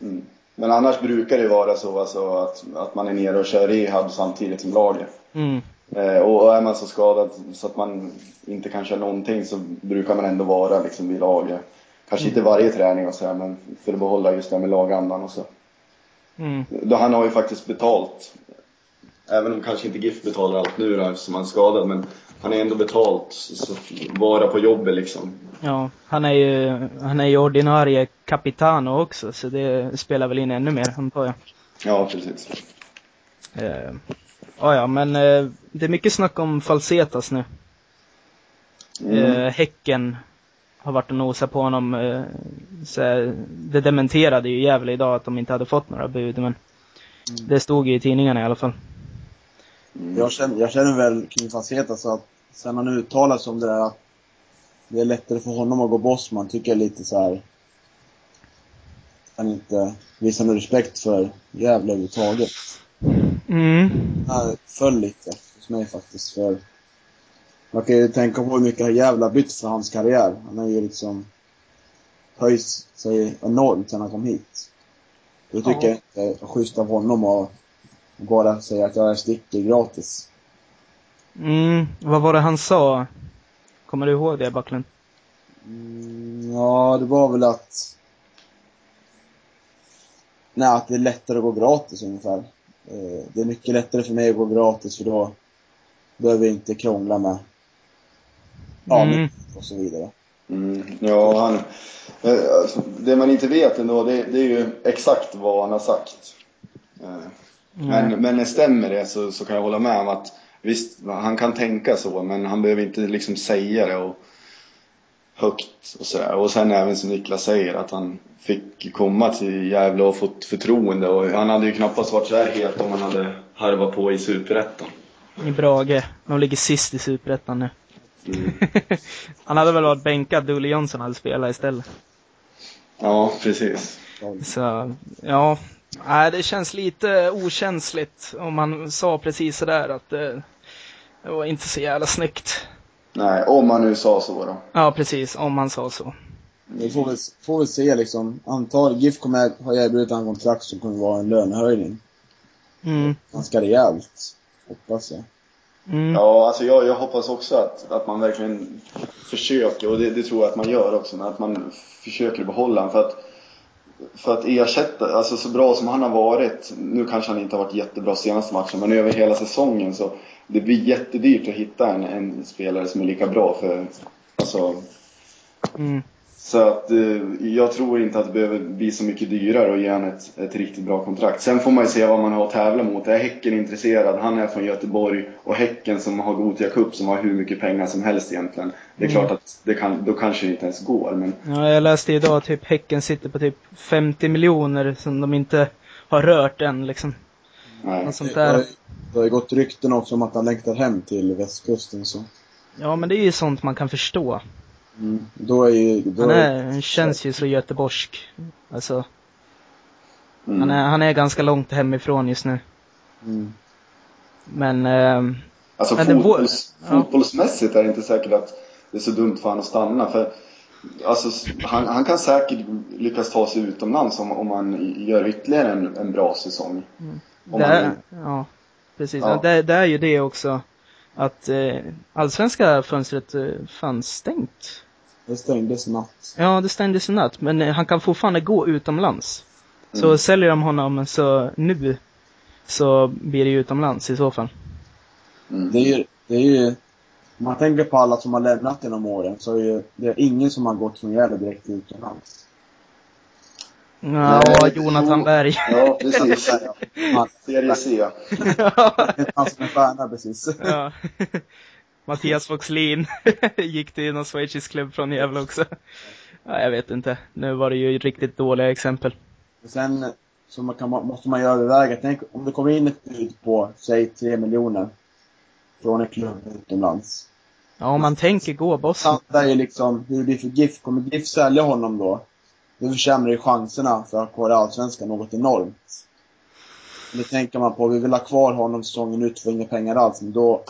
Mm. Men annars brukar det vara så alltså, att, att man är nere och kör rehab samtidigt som laget.
Mm.
Eh, och, är man så skadad så att man inte kan köra någonting så brukar man ändå vara liksom vid laget. Kanske inte varje träning och så här, men för att behålla just det här med lagandan och så.
Mm.
Då han har ju faktiskt betalt. Även om kanske inte GIF betalar allt nu då eftersom han är skadad men han är ändå betalt. Så vara på jobbet liksom.
Ja, han är ju, han är ju ordinarie capitano också, så det spelar väl in ännu mer, antar jag.
Ja, precis.
Eh, Ja, ja, men eh, det är mycket snack om Falsetas nu.
Mm.
Eh, häcken har varit och nosat på honom. Eh, så, det dementerade ju Gävle idag att de inte hade fått några bud, men det stod ju i tidningarna i alla fall.
Jag känner, jag känner väl kring Faceta så att sen han uttalar sig om det där att det är lättare för honom att gå Bosman, tycker jag lite så här. Han inte visar någon respekt för Gävle överhuvudtaget.
Mm.
Det föll lite hos mig faktiskt för man kan ju tänka på hur mycket har bytt för hans karriär. Han har ju liksom höjt sig enormt sen han kom hit. Då tycker
Ja.
jag inte det är schysst av honom att bara säga att jag sticker gratis.
Mm, vad var det han sa? Kommer du ihåg det, Backlund?
Mm, ja, det var väl att... Nej, att det är lättare att gå gratis ungefär. Eh, Det är mycket lättare för mig att gå gratis för då behöver jag inte krångla med
Mm.
och så vidare.
Mm, ja, han, eh, det man inte vet ändå, det, det är ju exakt vad han har sagt. Eh, Men,
Nej.
men stämmer det så, så kan jag hålla med om att visst, han kan tänka så, men han behöver inte liksom säga det och högt och sådär. Och sen även som Niklas säger att han fick komma till Gävle och fått förtroende och han hade ju knappast varit så här het om han hade harvat på i Superettan.
I Brage. De ligger sist i Superettan nu.
Mm.
Han hade väl varit bänkad, Dulle Jonsson hade spelat istället.
Ja, precis.
Så, ja. Nej, det känns lite okänsligt om man sa precis sådär att det, det var inte så jävla snyggt.
Nej, om han nu sa så då.
Ja, precis. Om man sa så.
Vi får väl, får väl se liksom. Antar GIF kommer ha erbjudit en kontrakt som kommer vara en lönehöjning.
Mm.
Ganska rejält. Hoppas jag.
Mm.
Ja, alltså jag, jag hoppas också att, att man verkligen försöker, och det, det tror jag att man gör också, men att man försöker behålla honom. För att, för att ersätta, alltså så bra som han har varit, nu kanske han inte har varit jättebra senaste matchen, men över hela säsongen så det blir jättedyrt att hitta en, en spelare som är lika bra för, alltså
Mm.
Så att eh, jag tror inte att det behöver bli så mycket dyrare att ge honom ett, ett riktigt bra kontrakt. Sen får man ju se vad man har att tävla mot. Är Häcken intresserad? Han är från Göteborg och Häcken som har Gothia Cup som har hur mycket pengar som helst egentligen. Det är
Mm.
klart att det kan, då kanske det inte ens går men
Ja, jag läste idag att typ Häcken sitter på typ 50 miljoner som de inte har rört än liksom.
nej.
Något sånt
Det har,
där.
ju- det har ju gått rykten också om att han längtar hem till västkusten så.
Ja, men det är ju sånt man kan förstå.
Mm. Då är ju... Då
Han, är, han känns ju så göteborgsk. Alltså,
Mm.
han, är, han är ganska långt hemifrån just nu.
Mm.
Men, ehm,
Alltså
Men det
fotbolls,
ja.
fotbollsmässigt är det inte säkert att det är så dumt för honom att stanna. För alltså, han, han kan säkert lyckas ta sig utomlands om, om han gör ytterligare en, en bra säsong. Om
det är, ja, precis.
Ja.
Det, det är ju det också. Att eh, allsvenska fönstret eh, fanns stängt.
Det stängdes natt.
Ja, det stängdes i natt. Men eh, han kan fortfarande gå utomlands. Så
Mm.
säljer de honom så nu så blir det ju utomlands i så fall.
Mm.
Det är ju, det är ju, om man tänker på alla som har lämnat genom åren så är ju, det är ingen som har gått från Gävle direkt utomlands.
Ja,
Nej,
Jonathan
jo.
Berg.
Ja, precis. Serie C.
han som är stjärna precis.
ja. Mattias Voxlin gick till någon schweizisk klubb från Gävle också. Ja, jag vet inte. Nu var det ju riktigt dåliga exempel.
Och sen så man kan, måste man ju överväga, tänk om det kommer in ett bud på, säg 3 miljoner från en klubb utomlands.
Ja, om man tänker gå Boston.
Sant är ju liksom hur det blir för GIF. Kommer GIF sälja honom då, då försämrar ju chanserna för att kvar Allsvenskan något enormt. Det tänker man på, vi vill ha kvar honom säsongen ut för inga pengar alls, men då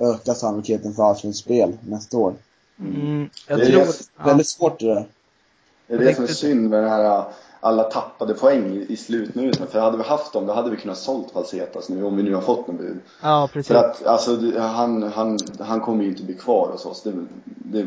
ökar sannolikheten för allsvenskt spel nästa år.
Mm, jag
Det är
tror... Ja.
Väldigt svårt det där.
Det är det som är synd med det här alla tappade poäng i- slutminuten. För hade vi haft dem, då hade vi kunnat sålt Valsetas nu, om vi nu har fått någon bud.
ja, precis.
För att, alltså, han, han, han kommer ju inte bli kvar hos oss. Det, det,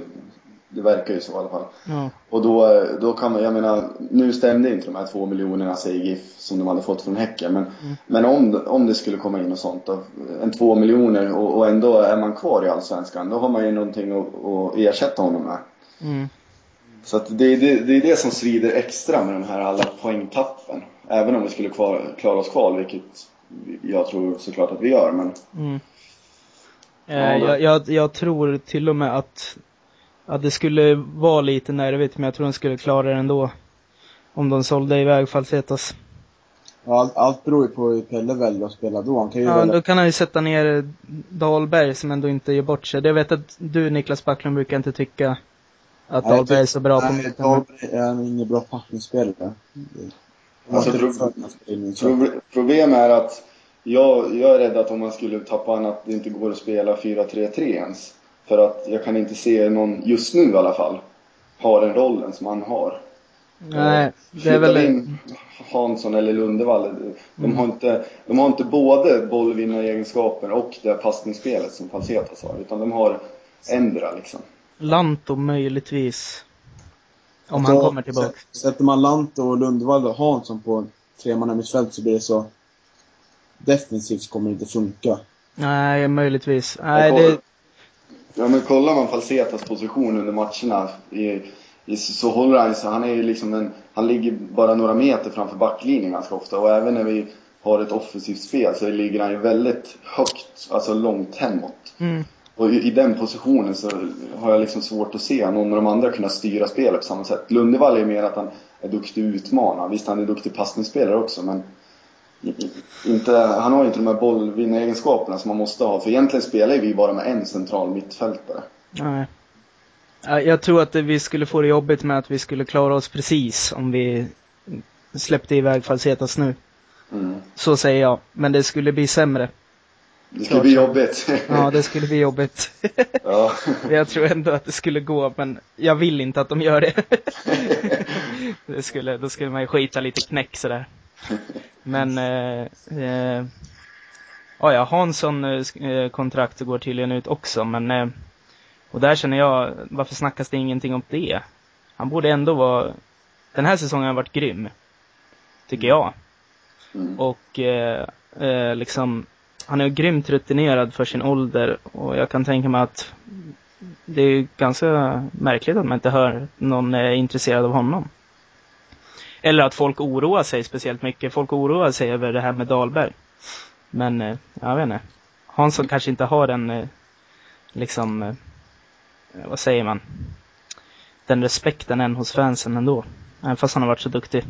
det verkar ju så i alla fall.
Ja.
Och då, då kan man, jag menar, nu stämde inte de här två miljonerna säger GIF som de hade fått från Häcken. Men, men om, om det skulle komma in och sånt då, en två miljoner och, och ändå är man kvar i Allsvenskan. Då har man ju någonting att, att ersätta honom med.
Mm.
Så att det, är det, det är det som svider extra med de här alla poängtappen. Även om vi skulle kvar, klara oss kvar, vilket jag tror såklart att vi gör, men...
Mm. Eh, jag, jag, jag, tror till och med att, att det skulle vara lite nervigt, men jag tror de skulle klara det ändå. Om de sålde iväg Falsetas.
Ja, allt, allt beror ju på hur Pelle väljer att spela då. Han kan ju
ja,
välja...
då kan han ju sätta ner Dahlberg som ändå inte gör bort sig. Jag vet att du Niklas Backlund brukar inte tycka att nej, Dahlberg är så bra
nej,
på
mitten. Dahlberg är ingen bra passningsspelare.
Alltså, pro problemet är att jag, jag är rädd att om man skulle tappa han att det inte går att spela 4-3-3 ens. För att jag kan inte se någon, just nu i alla fall, ha den rollen som han har.
Nej, det är väl... in
Hansson eller Lundevall, de, mm. har inte, de har inte både bollvinnaregenskaper och det passningsspelet som Falsetas har. Utan de har ändra liksom.
Lanto möjligtvis. Om alltså, han kommer tillbaka.
Sätter man Lanto och Lundevall och Hansson på tremannamittfält så blir det så defensivt kommer det inte funka.
Nej, möjligtvis. Nej, det...
Ja, men kollar man Falsetas position under matcherna i, i, så håller han så han är ju liksom en, han ligger bara några meter framför backlinjen ganska ofta och även när vi har ett offensivt spel så ligger han ju väldigt högt, alltså långt hemåt.
Mm.
Och i, i, den positionen så har jag liksom svårt att se någon av de andra kunna styra spelet på samma sätt. Lundevall är mer att han är duktig att utmana. Visst, han är duktig passningsspelare också men inte, han har ju inte de här bollvinnaregenskaperna som man måste ha. För egentligen spelar ju vi bara med en central mittfältare.
Nej. Jag tror att vi skulle få det jobbigt med att vi skulle klara oss precis om vi släppte iväg Falsetas nu.
Mm.
Så säger jag. Men det skulle bli sämre.
Det skulle bli jobbigt.
ja, det skulle bli jobbigt.
ja.
jag tror ändå att det skulle gå, men jag vill inte att de gör det. det skulle, då skulle man ju skita lite knäck sådär. Men, eh, eh, ja, Hansson eh, kontrakt går tydligen ut också, men eh, och där känner jag, varför snackas det ingenting om det? Han borde ändå vara, den här säsongen har varit grym. Tycker jag.
Mm.
Och eh, eh, liksom, han är grymt rutinerad för sin ålder och jag kan tänka mig att det är ganska märkligt att man inte hör någon är intresserad av honom. Eller att folk oroar sig speciellt mycket. Folk oroar sig över det här med Dahlberg. Men, eh, jag vet inte. Hansson kanske inte har den, eh, liksom, eh, vad säger man? Den respekten än hos fansen ändå. Även fast han har varit så duktig.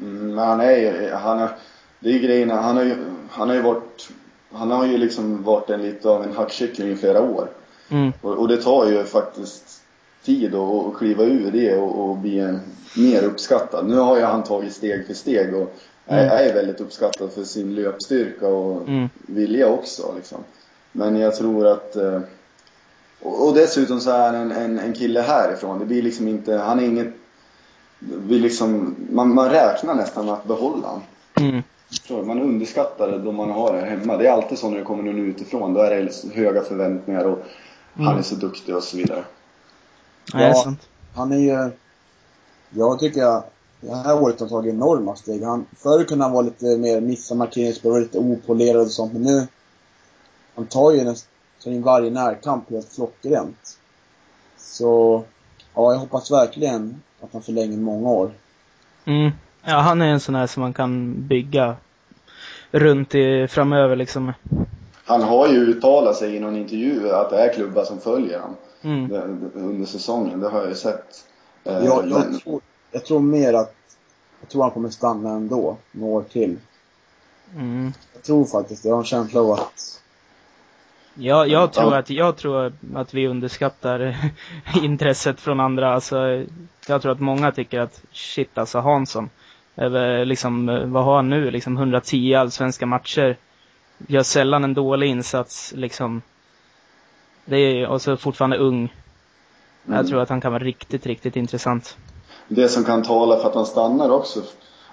Mm, han är ju, han har, det är ju grejen, han har ju, han har ju varit, han har ju liksom varit en lite av en hackkyckling i flera år.
Mm.
Och, och, det tar ju faktiskt tid att kliva ur det och, och bli en, mer uppskattad. Nu har ju han tagit steg för steg och mm. är väldigt uppskattad för sin löpstyrka och
mm.
vilja också liksom. Men jag tror att eh, och, dessutom så är en, en, en kille härifrån. Det blir liksom inte, han är inget, vi liksom, man, man räknar nästan med att behålla honom.
Mm.
Man underskattar det då man har det hemma. Det är alltid så när det kommer någon utifrån. Då är det höga förväntningar och mm. han är så duktig och så vidare.
Ja, det är sant.
Han är ju, jag tycker att det här året har tagit enorma steg. Han, förr kunde han vara lite mer missa lite opolerad och sånt. Men nu, han tar ju nästan in varje närkamp helt klockrent. Så, ja, jag hoppas verkligen att han förlänger många år.
Mm. Ja, han är en sån här som man kan bygga runt i, framöver liksom.
Han har ju uttalat sig i någon intervju att det är klubbar som följer honom
mm.
under säsongen. Det har jag ju sett.
Eh, jag, jag, tror, jag tror mer att jag tror han kommer stanna ändå, några år till.
Mm.
Jag tror faktiskt det. Jag har en känsla av att
Ja, jag tror att, jag tror att vi underskattar intresset från andra. Alltså, jag tror att många tycker att shit alltså Hansson, över liksom, vad har han nu? Liksom 110 allsvenska matcher. Gör sällan en dålig insats liksom. Det är, och så fortfarande ung. Mm. Jag tror att han kan vara riktigt, riktigt intressant.
Det som kan tala för att han stannar också,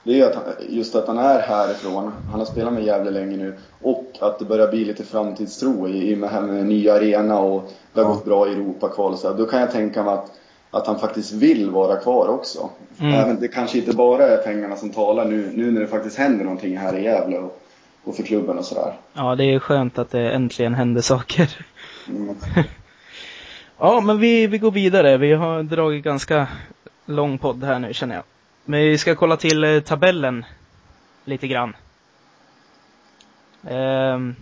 det är att just att han är härifrån. Han har spelat med Gävle länge nu. Och att det börjar bli lite framtidstro i, i med, här med nya arena och det har gått bra i Europakval och så. Då kan jag tänka mig att, att han faktiskt vill vara kvar också. Mm. Även, det kanske inte bara är pengarna som talar nu, nu när det faktiskt händer någonting här i Gävle och, och för klubben och sådär.
Ja, det är skönt att det äntligen händer saker. Ja, men vi, vi går vidare. Vi har dragit ganska lång podd här nu känner jag. Men vi ska kolla till eh, tabellen lite grann. Um,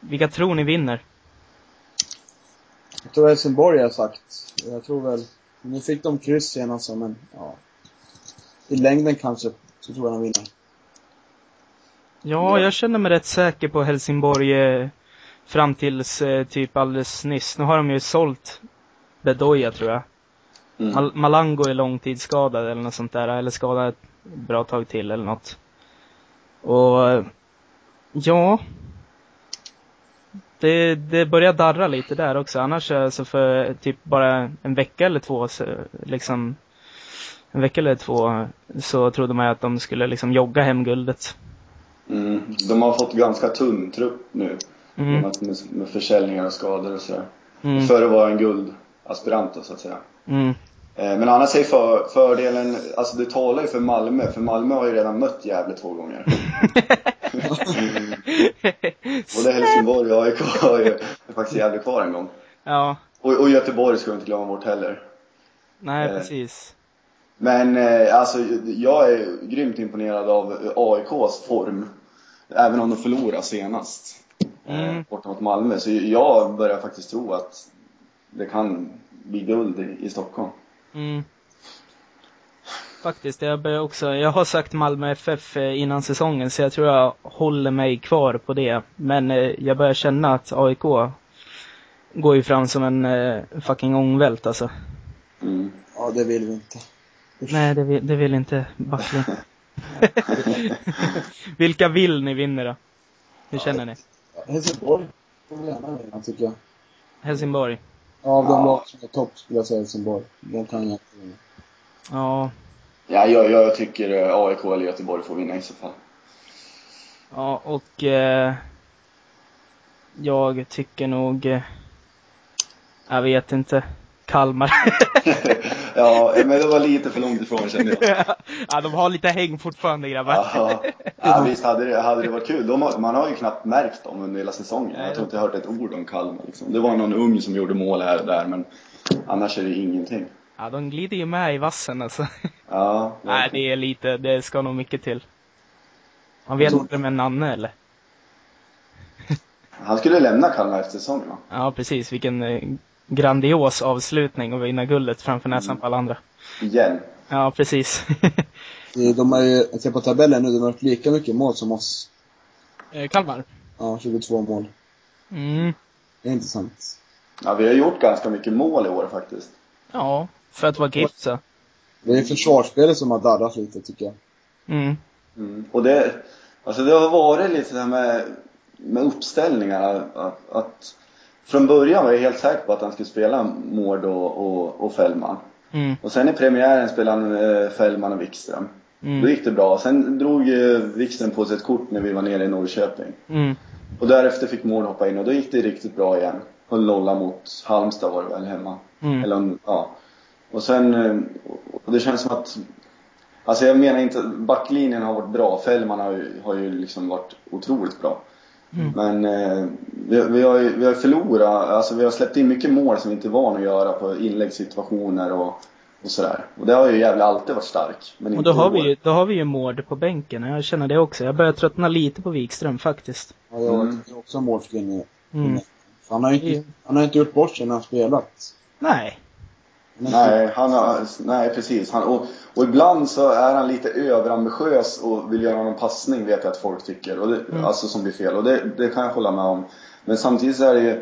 vilka tror ni vinner?
Jag tror Helsingborg har sagt. Jag tror väl, nu fick de kryss senast men ja. I längden kanske, så tror jag de vinner.
Ja, jag känner mig rätt säker på Helsingborg eh, fram tills eh, typ alldeles nyss. Nu har de ju sålt Bedoya tror jag. Mm. Mal Malango är långtidsskadad eller något sånt där, eller skadad ett bra tag till eller något. Och ja, det, det börjar darra lite där också. Annars så för typ bara en vecka eller två, så, liksom en vecka eller två, så trodde man att de skulle liksom jogga hem guldet.
Mm. De har fått ganska tunn trupp nu. Mm. Med, med försäljningar och skador och sådär. Mm. Före var en guldaspirant så att säga. Mm. Eh, men annars är för, fördelen, alltså det talar ju för Malmö, för Malmö har ju redan mött Gävle två gånger. Både Helsingborg och AIK har ju faktiskt Gävle kvar en gång.
Ja.
Och, och Göteborg ska vi inte glömma bort heller.
Nej, eh, precis.
Men eh, alltså, jag är grymt imponerad av AIKs form. Även om de förlorade senast. Eh, mm. borta mot Malmö. Så jag börjar faktiskt tro att det kan bli guld i, i Stockholm. Mm.
Faktiskt, jag börjar också, jag har sagt Malmö FF eh, innan säsongen så jag tror jag håller mig kvar på det. Men eh, jag börjar känna att AIK går ju fram som en eh, fucking ångvält alltså.
Mm. Ja, det vill vi inte.
Usch. Nej, det vill, det vill inte Backling. Vilka vill ni vinner då? Hur känner ni?
Helsingborg får gärna vinna, tycker jag.
Helsingborg?
Ja, av de ja. lag som är topp skulle jag säga Helsingborg. De kan inte vinna.
Ja.
Ja, jag, jag tycker eh, AIK eller Göteborg får vinna i så fall.
Ja, och eh, jag tycker nog, eh, jag vet inte, Kalmar.
ja, men det var lite för långt ifrån kände jag.
ja, de har lite häng fortfarande grabbar.
ja, ja visst hade det, hade det varit kul. De har, man har ju knappt märkt dem under hela säsongen. Jag tror inte jag hört ett ord om Kalmar liksom. Det var någon ung som gjorde mål här och där, men annars är det ingenting.
Ja, de glider ju med i vassen alltså.
Ja.
Nej, det är lite, det ska nog mycket till. Man vet inte med Nanne eller?
Han skulle lämna Kalmar efter säsongen va?
Ja, precis. Vilken eh, grandios avslutning och vinna guldet framför näsan mm. på alla andra.
Igen.
Ja, precis.
de har ju, jag ser på tabellen nu, de har gjort lika mycket mål som oss.
Eh, Kalmar?
Ja, 22 mål.
Mm.
Det är intressant.
Ja, vi har gjort ganska mycket mål i år faktiskt.
Ja, för att vara gift så.
Det är försvarsspelet som har darrat lite, tycker jag.
Mm.
mm. Och det, alltså det har varit lite så här med, med uppställningarna, att, att från början var jag helt säker på att han skulle spela Mård och, och, och Fällman. Mm. Och sen i premiären spelade han eh, Fällman och Wikström. Mm. Då gick det bra. Sen drog eh, Wikström på sig ett kort när vi var nere i Norrköping.
Mm.
Och därefter fick Mård hoppa in och då gick det riktigt bra igen. Höll nolla mot Halmstad var det väl hemma. Mm. Eller ja. Och sen, eh, och det känns som att Alltså jag menar inte, backlinjen har varit bra. Fällman har ju, har ju liksom varit otroligt bra. Mm. Men eh, vi, vi, har ju vi har förlorat, alltså vi har släppt in mycket mål som vi inte är vana att göra på inläggssituationer och, och sådär. Och det har ju jävla alltid varit stark. Men
och då har, vi ju, då har vi ju Mård på bänken. Jag känner det också. Jag börjar tröttna lite på Wikström faktiskt.
Ja, jag mm. också målskydd mm. Han har ju inte, han har inte gjort bort sig när han spelat.
Nej.
Nej, han har, nej precis. Han, och, och ibland så är han lite överambitiös och vill göra någon passning vet jag att folk tycker. Och det, mm. Alltså som blir fel. Och det, det kan jag hålla med om. Men samtidigt så är det ju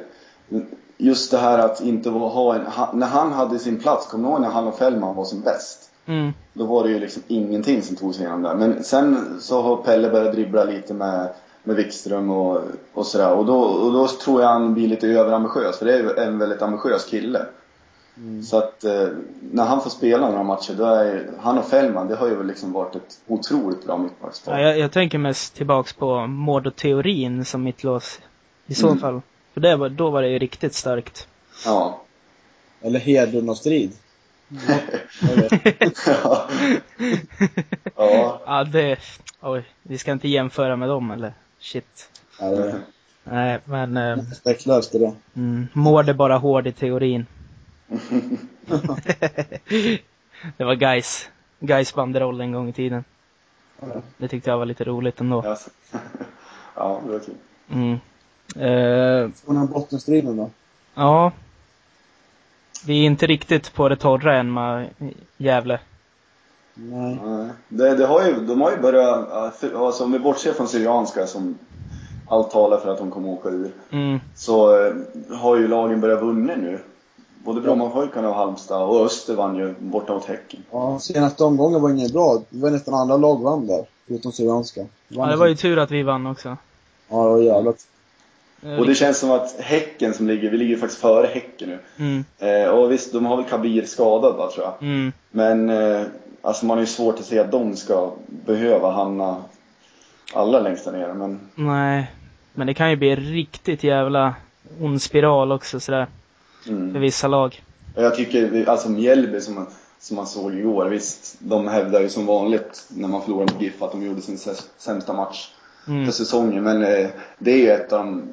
just det här att inte ha en, när han hade sin plats, kommer du ihåg när han och Fällman var som bäst?
Mm.
Då var det ju liksom ingenting som tog sig igenom där. Men sen så har Pelle börjat dribbla lite med, med Wikström och, och sådär. Och då, och då tror jag han blir lite överambitiös. För det är ju en väldigt ambitiös kille. Mm. Så att eh, när han får spela några matcher, då är han och Fällman, det har ju liksom varit ett otroligt bra mittbackspar.
Ja, jag, jag, tänker mest tillbaks på Mård och Teorin som mittlås. I så mm. fall. För det var, då var det ju riktigt starkt.
Ja.
Eller Hedlund och Strid.
ja. ja.
Ja, det... Oj, vi ska inte jämföra med dem eller? Shit.
Ja, det...
Nej, men... Eh,
löste det.
Mm, Mård är bara hård i teorin. det var guys, guys banderoll en gång i tiden. Det tyckte jag var lite roligt ändå.
Ja, det var kul.
Mm. Eh,
Och den bottenstriden då?
ja. Vi är inte riktigt på det torra än med Gävle.
Nej.
Nej. Det, det har ju, de har ju börjat, alltså om vi bortser från Syrianska som allt talar för att de kommer åka ur.
Mm.
Så eh, har ju lagen börjat vinna nu. Både Brommapojkarna och Halmstad och Öster vann ju borta mot Häcken.
Ja, senaste omgången var ingen bra. Det var nästan alla lag vann där. Förutom Syrianska.
Ja, det var ju tur att vi vann också.
Ja, det var jävligt.
Eh,
Och det känns som att Häcken som ligger, vi ligger faktiskt före Häcken nu.
Mm,
Eh, och visst, de har väl Kabir skadad va, tror jag.
mm.
Men eh, alltså man har ju svårt att se att de ska behöva hamna alla längst där nere. Men
Nej. Men det kan ju bli en riktigt jävla ond spiral också sådär. För
mm.
vissa lag.
Jag tycker, alltså Mjällby som, man- som man såg igår, visst, de hävdar ju som vanligt när man förlorade mot GIF att de gjorde sin sä- sämsta match
Mm.
för säsongen. Men eh, det är ju ett av de,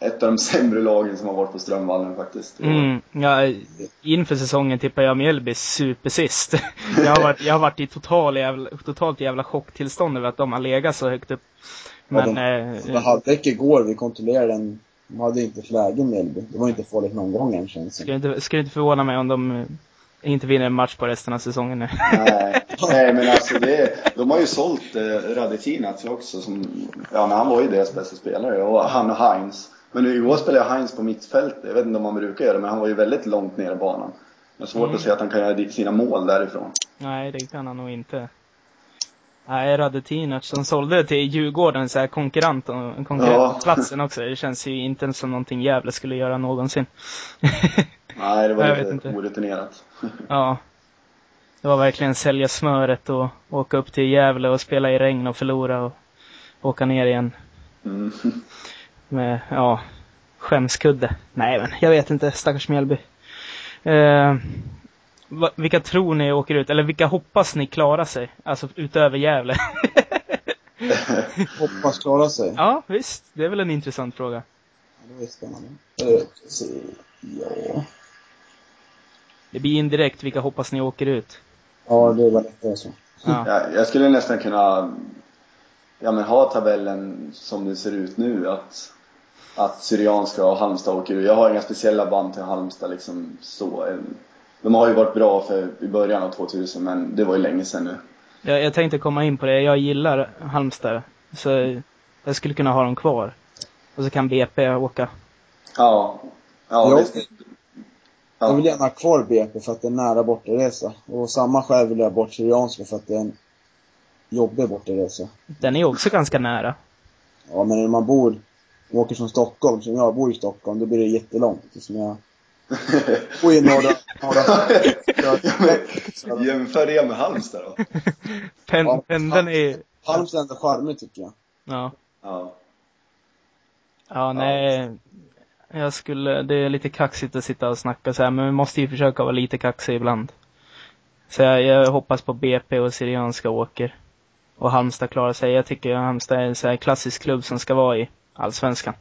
ett av de sämre lagen som har varit på Strömvallen faktiskt.
Mm, ja, inför säsongen tippar jag Mjällby supersist. jag, har varit, jag har varit i total jävla, totalt jävla chocktillstånd över att de har legat så högt upp. Men,
Ja,
eh,
Det halvlek igår, vi kontrollerade den. De hade inte ett läge Mjällby. Det var inte farligt någon gång än känns det
skulle, inte, skulle inte förvåna mig om de inte vinner en match på resten av säsongen nu.
Nej, nej men alltså det, de har ju sålt eh, Radetinac också som, ja men han var ju deras bästa spelare och han och Heinz. Men nu igår spelade jag Heinz på mittfältet, jag vet inte om han brukar göra det men han var ju väldigt långt ner i banan. Det är svårt
Mm.
att se att han kan göra sina mål därifrån.
Nej, det kan han nog inte. Nej, Radetinac, de sålde till Djurgården, så här konkurrent, konkurrentplatsen också. Det känns ju inte som någonting Gävle skulle göra någonsin.
Nej, det var
Jag
lite orutinerat.
ja. Det var verkligen sälja smöret och åka upp till Gävle och spela i regn och förlora och åka ner igen
Mm.
med, ja, skämskudde. Nej men, jag vet inte, stackars Mjällby. Eh, vilka tror ni åker ut? Eller vilka hoppas ni klarar sig? Alltså utöver Gävle.
Hoppas klara sig.
ja, visst. Det är väl en intressant fråga.
Ja, det var spännande. Eh, ja.
Det blir indirekt, vilka hoppas ni åker ut?
ja, det var lättare så.
Ja.
Ja, jag skulle nästan kunna ja, men ha tabellen som det ser ut nu. Att, att Syrianska och Halmstad åker ur. Jag har inga speciella band till Halmstad liksom så. De har ju varit bra för i början av 2000 men det var ju länge sedan nu.
Jag, jag tänkte komma in på det. Jag gillar Halmstad. Så jag skulle kunna ha dem kvar. Och så kan BP åka.
Ja. Ja,
Jag-
det,
Jag vill
ja.
gärna ha kvar BP för att det är nära bortaresa. Och samma skäl vill jag ha bort Syrianska för att det är en jobbig bortaresa.
Den är också ganska nära.
Ja, men när man bor, man åker från Stockholm, som jag bor i Stockholm, då blir det jättelångt. Som jag bor i norra, norra
ja, men, jämför det med Halmstad då.
Pen,
Ja.
pendeln är...
Halmstad är ändå charmig tycker jag.
Ja.
Ja.
Ja, nej. Jag skulle, det är lite kaxigt att sitta och snacka så här, men vi måste ju försöka vara lite kaxiga ibland. Så jag, jag hoppas på BP och Syrianska åker. Och Halmstad klarar sig. Jag tycker Halmstad är en så här klassisk klubb som ska vara i Allsvenskan.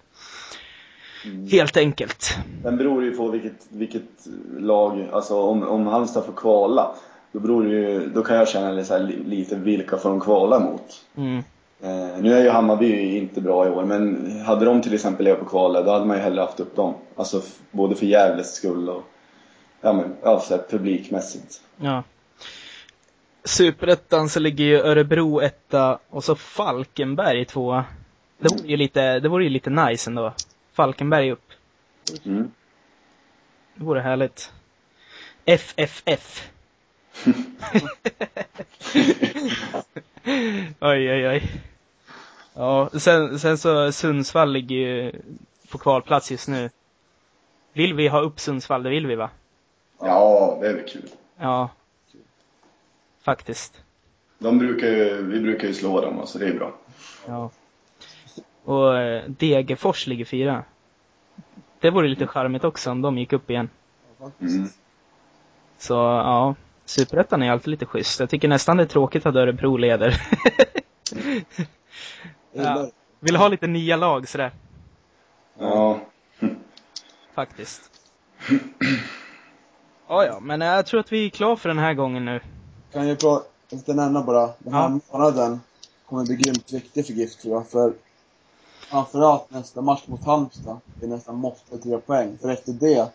Mm.
Helt enkelt.
Den beror ju på vilket, vilket lag, alltså om, om Halmstad får kvala. Då beror det ju, då kan jag känna lite, lite vilka får de kvala mot.
Mm.
Eh, nu är ju Hammarby inte bra i år, men hade de till exempel legat på kvalet, då hade man ju hellre haft upp dem. Alltså både för Gävles skull och ja, men, ja, så här, publikmässigt.
Ja. Superettan så ligger ju Örebro etta och så Falkenberg tvåa. Det vore ju lite, det vore ju lite nice ändå. Falkenberg upp.
Mm.
Det vore härligt. FFF. oj, oj, oj. Ja, sen, sen så Sundsvall ligger ju på kvalplats just nu. Vill vi ha upp Sundsvall? Det vill vi va?
Ja, det är väl kul.
Ja. Faktiskt.
De brukar ju, vi brukar ju slå dem, så det är bra.
Ja. Och eh, Degerfors ligger fyra. Det vore lite charmigt också om de gick upp igen.
Mm.
Så ja, Superettan är alltid lite schysst. Jag tycker nästan det är tråkigt att Örebro leder. Ja. Vill ha lite nya lag sådär,
Ja.
faktiskt. Ja, ja, men jag tror att vi är klara för den här gången nu.
Kan jag prata, jag nämna bara, den här
Ja.
månaden kommer bli grymt viktig för GIF tror jag. För framförallt nästa match mot Halmstad. Det är nästan måste tre poäng. För efter det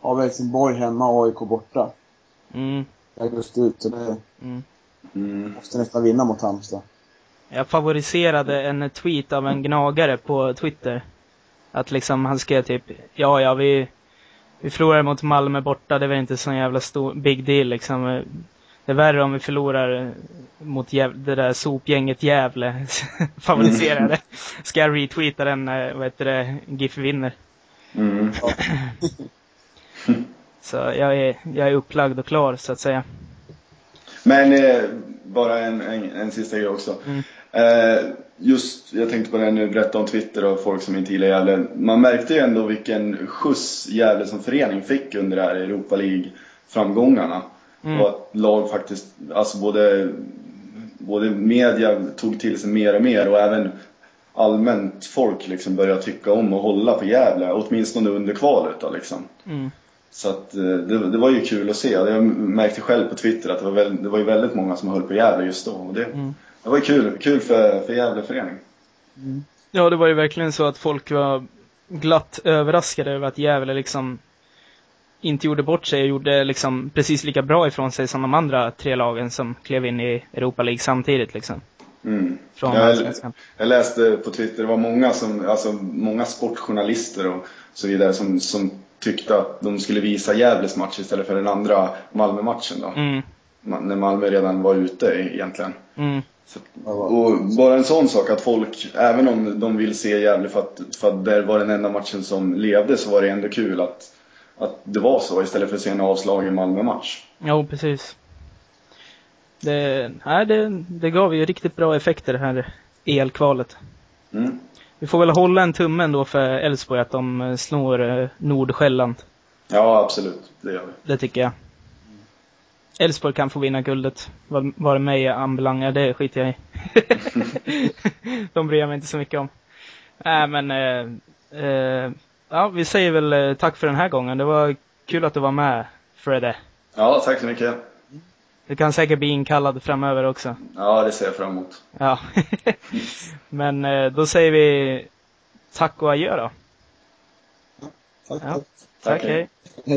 har vi Helsingborg hemma och AIK borta.
Mm.
I augusti ut. Så det
Mm.
Mm.
måste nästan vinna mot Halmstad.
Jag favoriserade en tweet av en gnagare på Twitter. Att liksom han skrev typ, ja ja vi, vi förlorar mot Malmö borta, det är väl inte så jävla stor, big deal liksom. Det är värre om vi förlorar mot Gäv- det där sopgänget Gävle. Favoriserade. Ska jag retweeta den, eh, vad heter det, GIF vinner.
Mm.
Så jag är, jag är upplagd och klar så att säga.
Men eh, bara en, en, en sista grej också.
Mm.
Eh, just, jag tänkte på det nu, berätta om Twitter och folk som inte gillar Gävle. Man märkte ju ändå vilken skjuts Gävle som förening fick under det här Europa League-framgångarna.
Mm.
Och att lag faktiskt, alltså både, både media tog till sig mer och mer och även allmänt folk liksom började tycka om och hålla på Gävle, åtminstone under kvalet då liksom.
Mm.
Så att eh, det, det var ju kul att se. Jag märkte själv på Twitter att det var, väl, det var ju väldigt många som höll på Gävle just då. Och det,
Mm.
det var ju kul, kul för, för Gävle förening.
Ja, det var ju verkligen så att folk var glatt överraskade över att Gävle liksom inte gjorde bort sig och gjorde liksom precis lika bra ifrån sig som de andra tre lagen som klev in i Europa League samtidigt liksom.
Mm. Jag, jag läste på Twitter, det var många, som, alltså, många sportjournalister och så vidare som, som tyckte att de skulle visa Gävles match istället för den andra Malmö-matchen då.
Mm,
När Malmö redan var ute e- egentligen.
mm,
Så, och bara en sån sak att folk, även om de vill se Gävle för att, för att det var den enda matchen som levde så var det ändå kul att, att det var så istället för att se en avslagen Malmö-match.
jo precis. Det, nej, det, det gav ju riktigt bra effekter det här EL-kvalet.
Mm.
Vi får väl hålla en tumme ändå för Elfsborg att de eh, slår eh, Nordsjälland.
Ja, absolut. Det gör vi.
Det tycker jag. Elfsborg kan få vinna guldet. Vad, vad mig anbelangar, det skiter jag i. De bryr jag mig inte så mycket om. Nej men, eh, eh, ja vi säger väl eh, tack för den här gången. Det var kul att du var med, Fredde.
Ja, tack så mycket.
Du kan säkert bli inkallad framöver också.
Ja, det ser jag fram emot.
Ja. men eh, då säger vi tack och adjö då.
Tack,
Ja.
tack.
Tack, hej.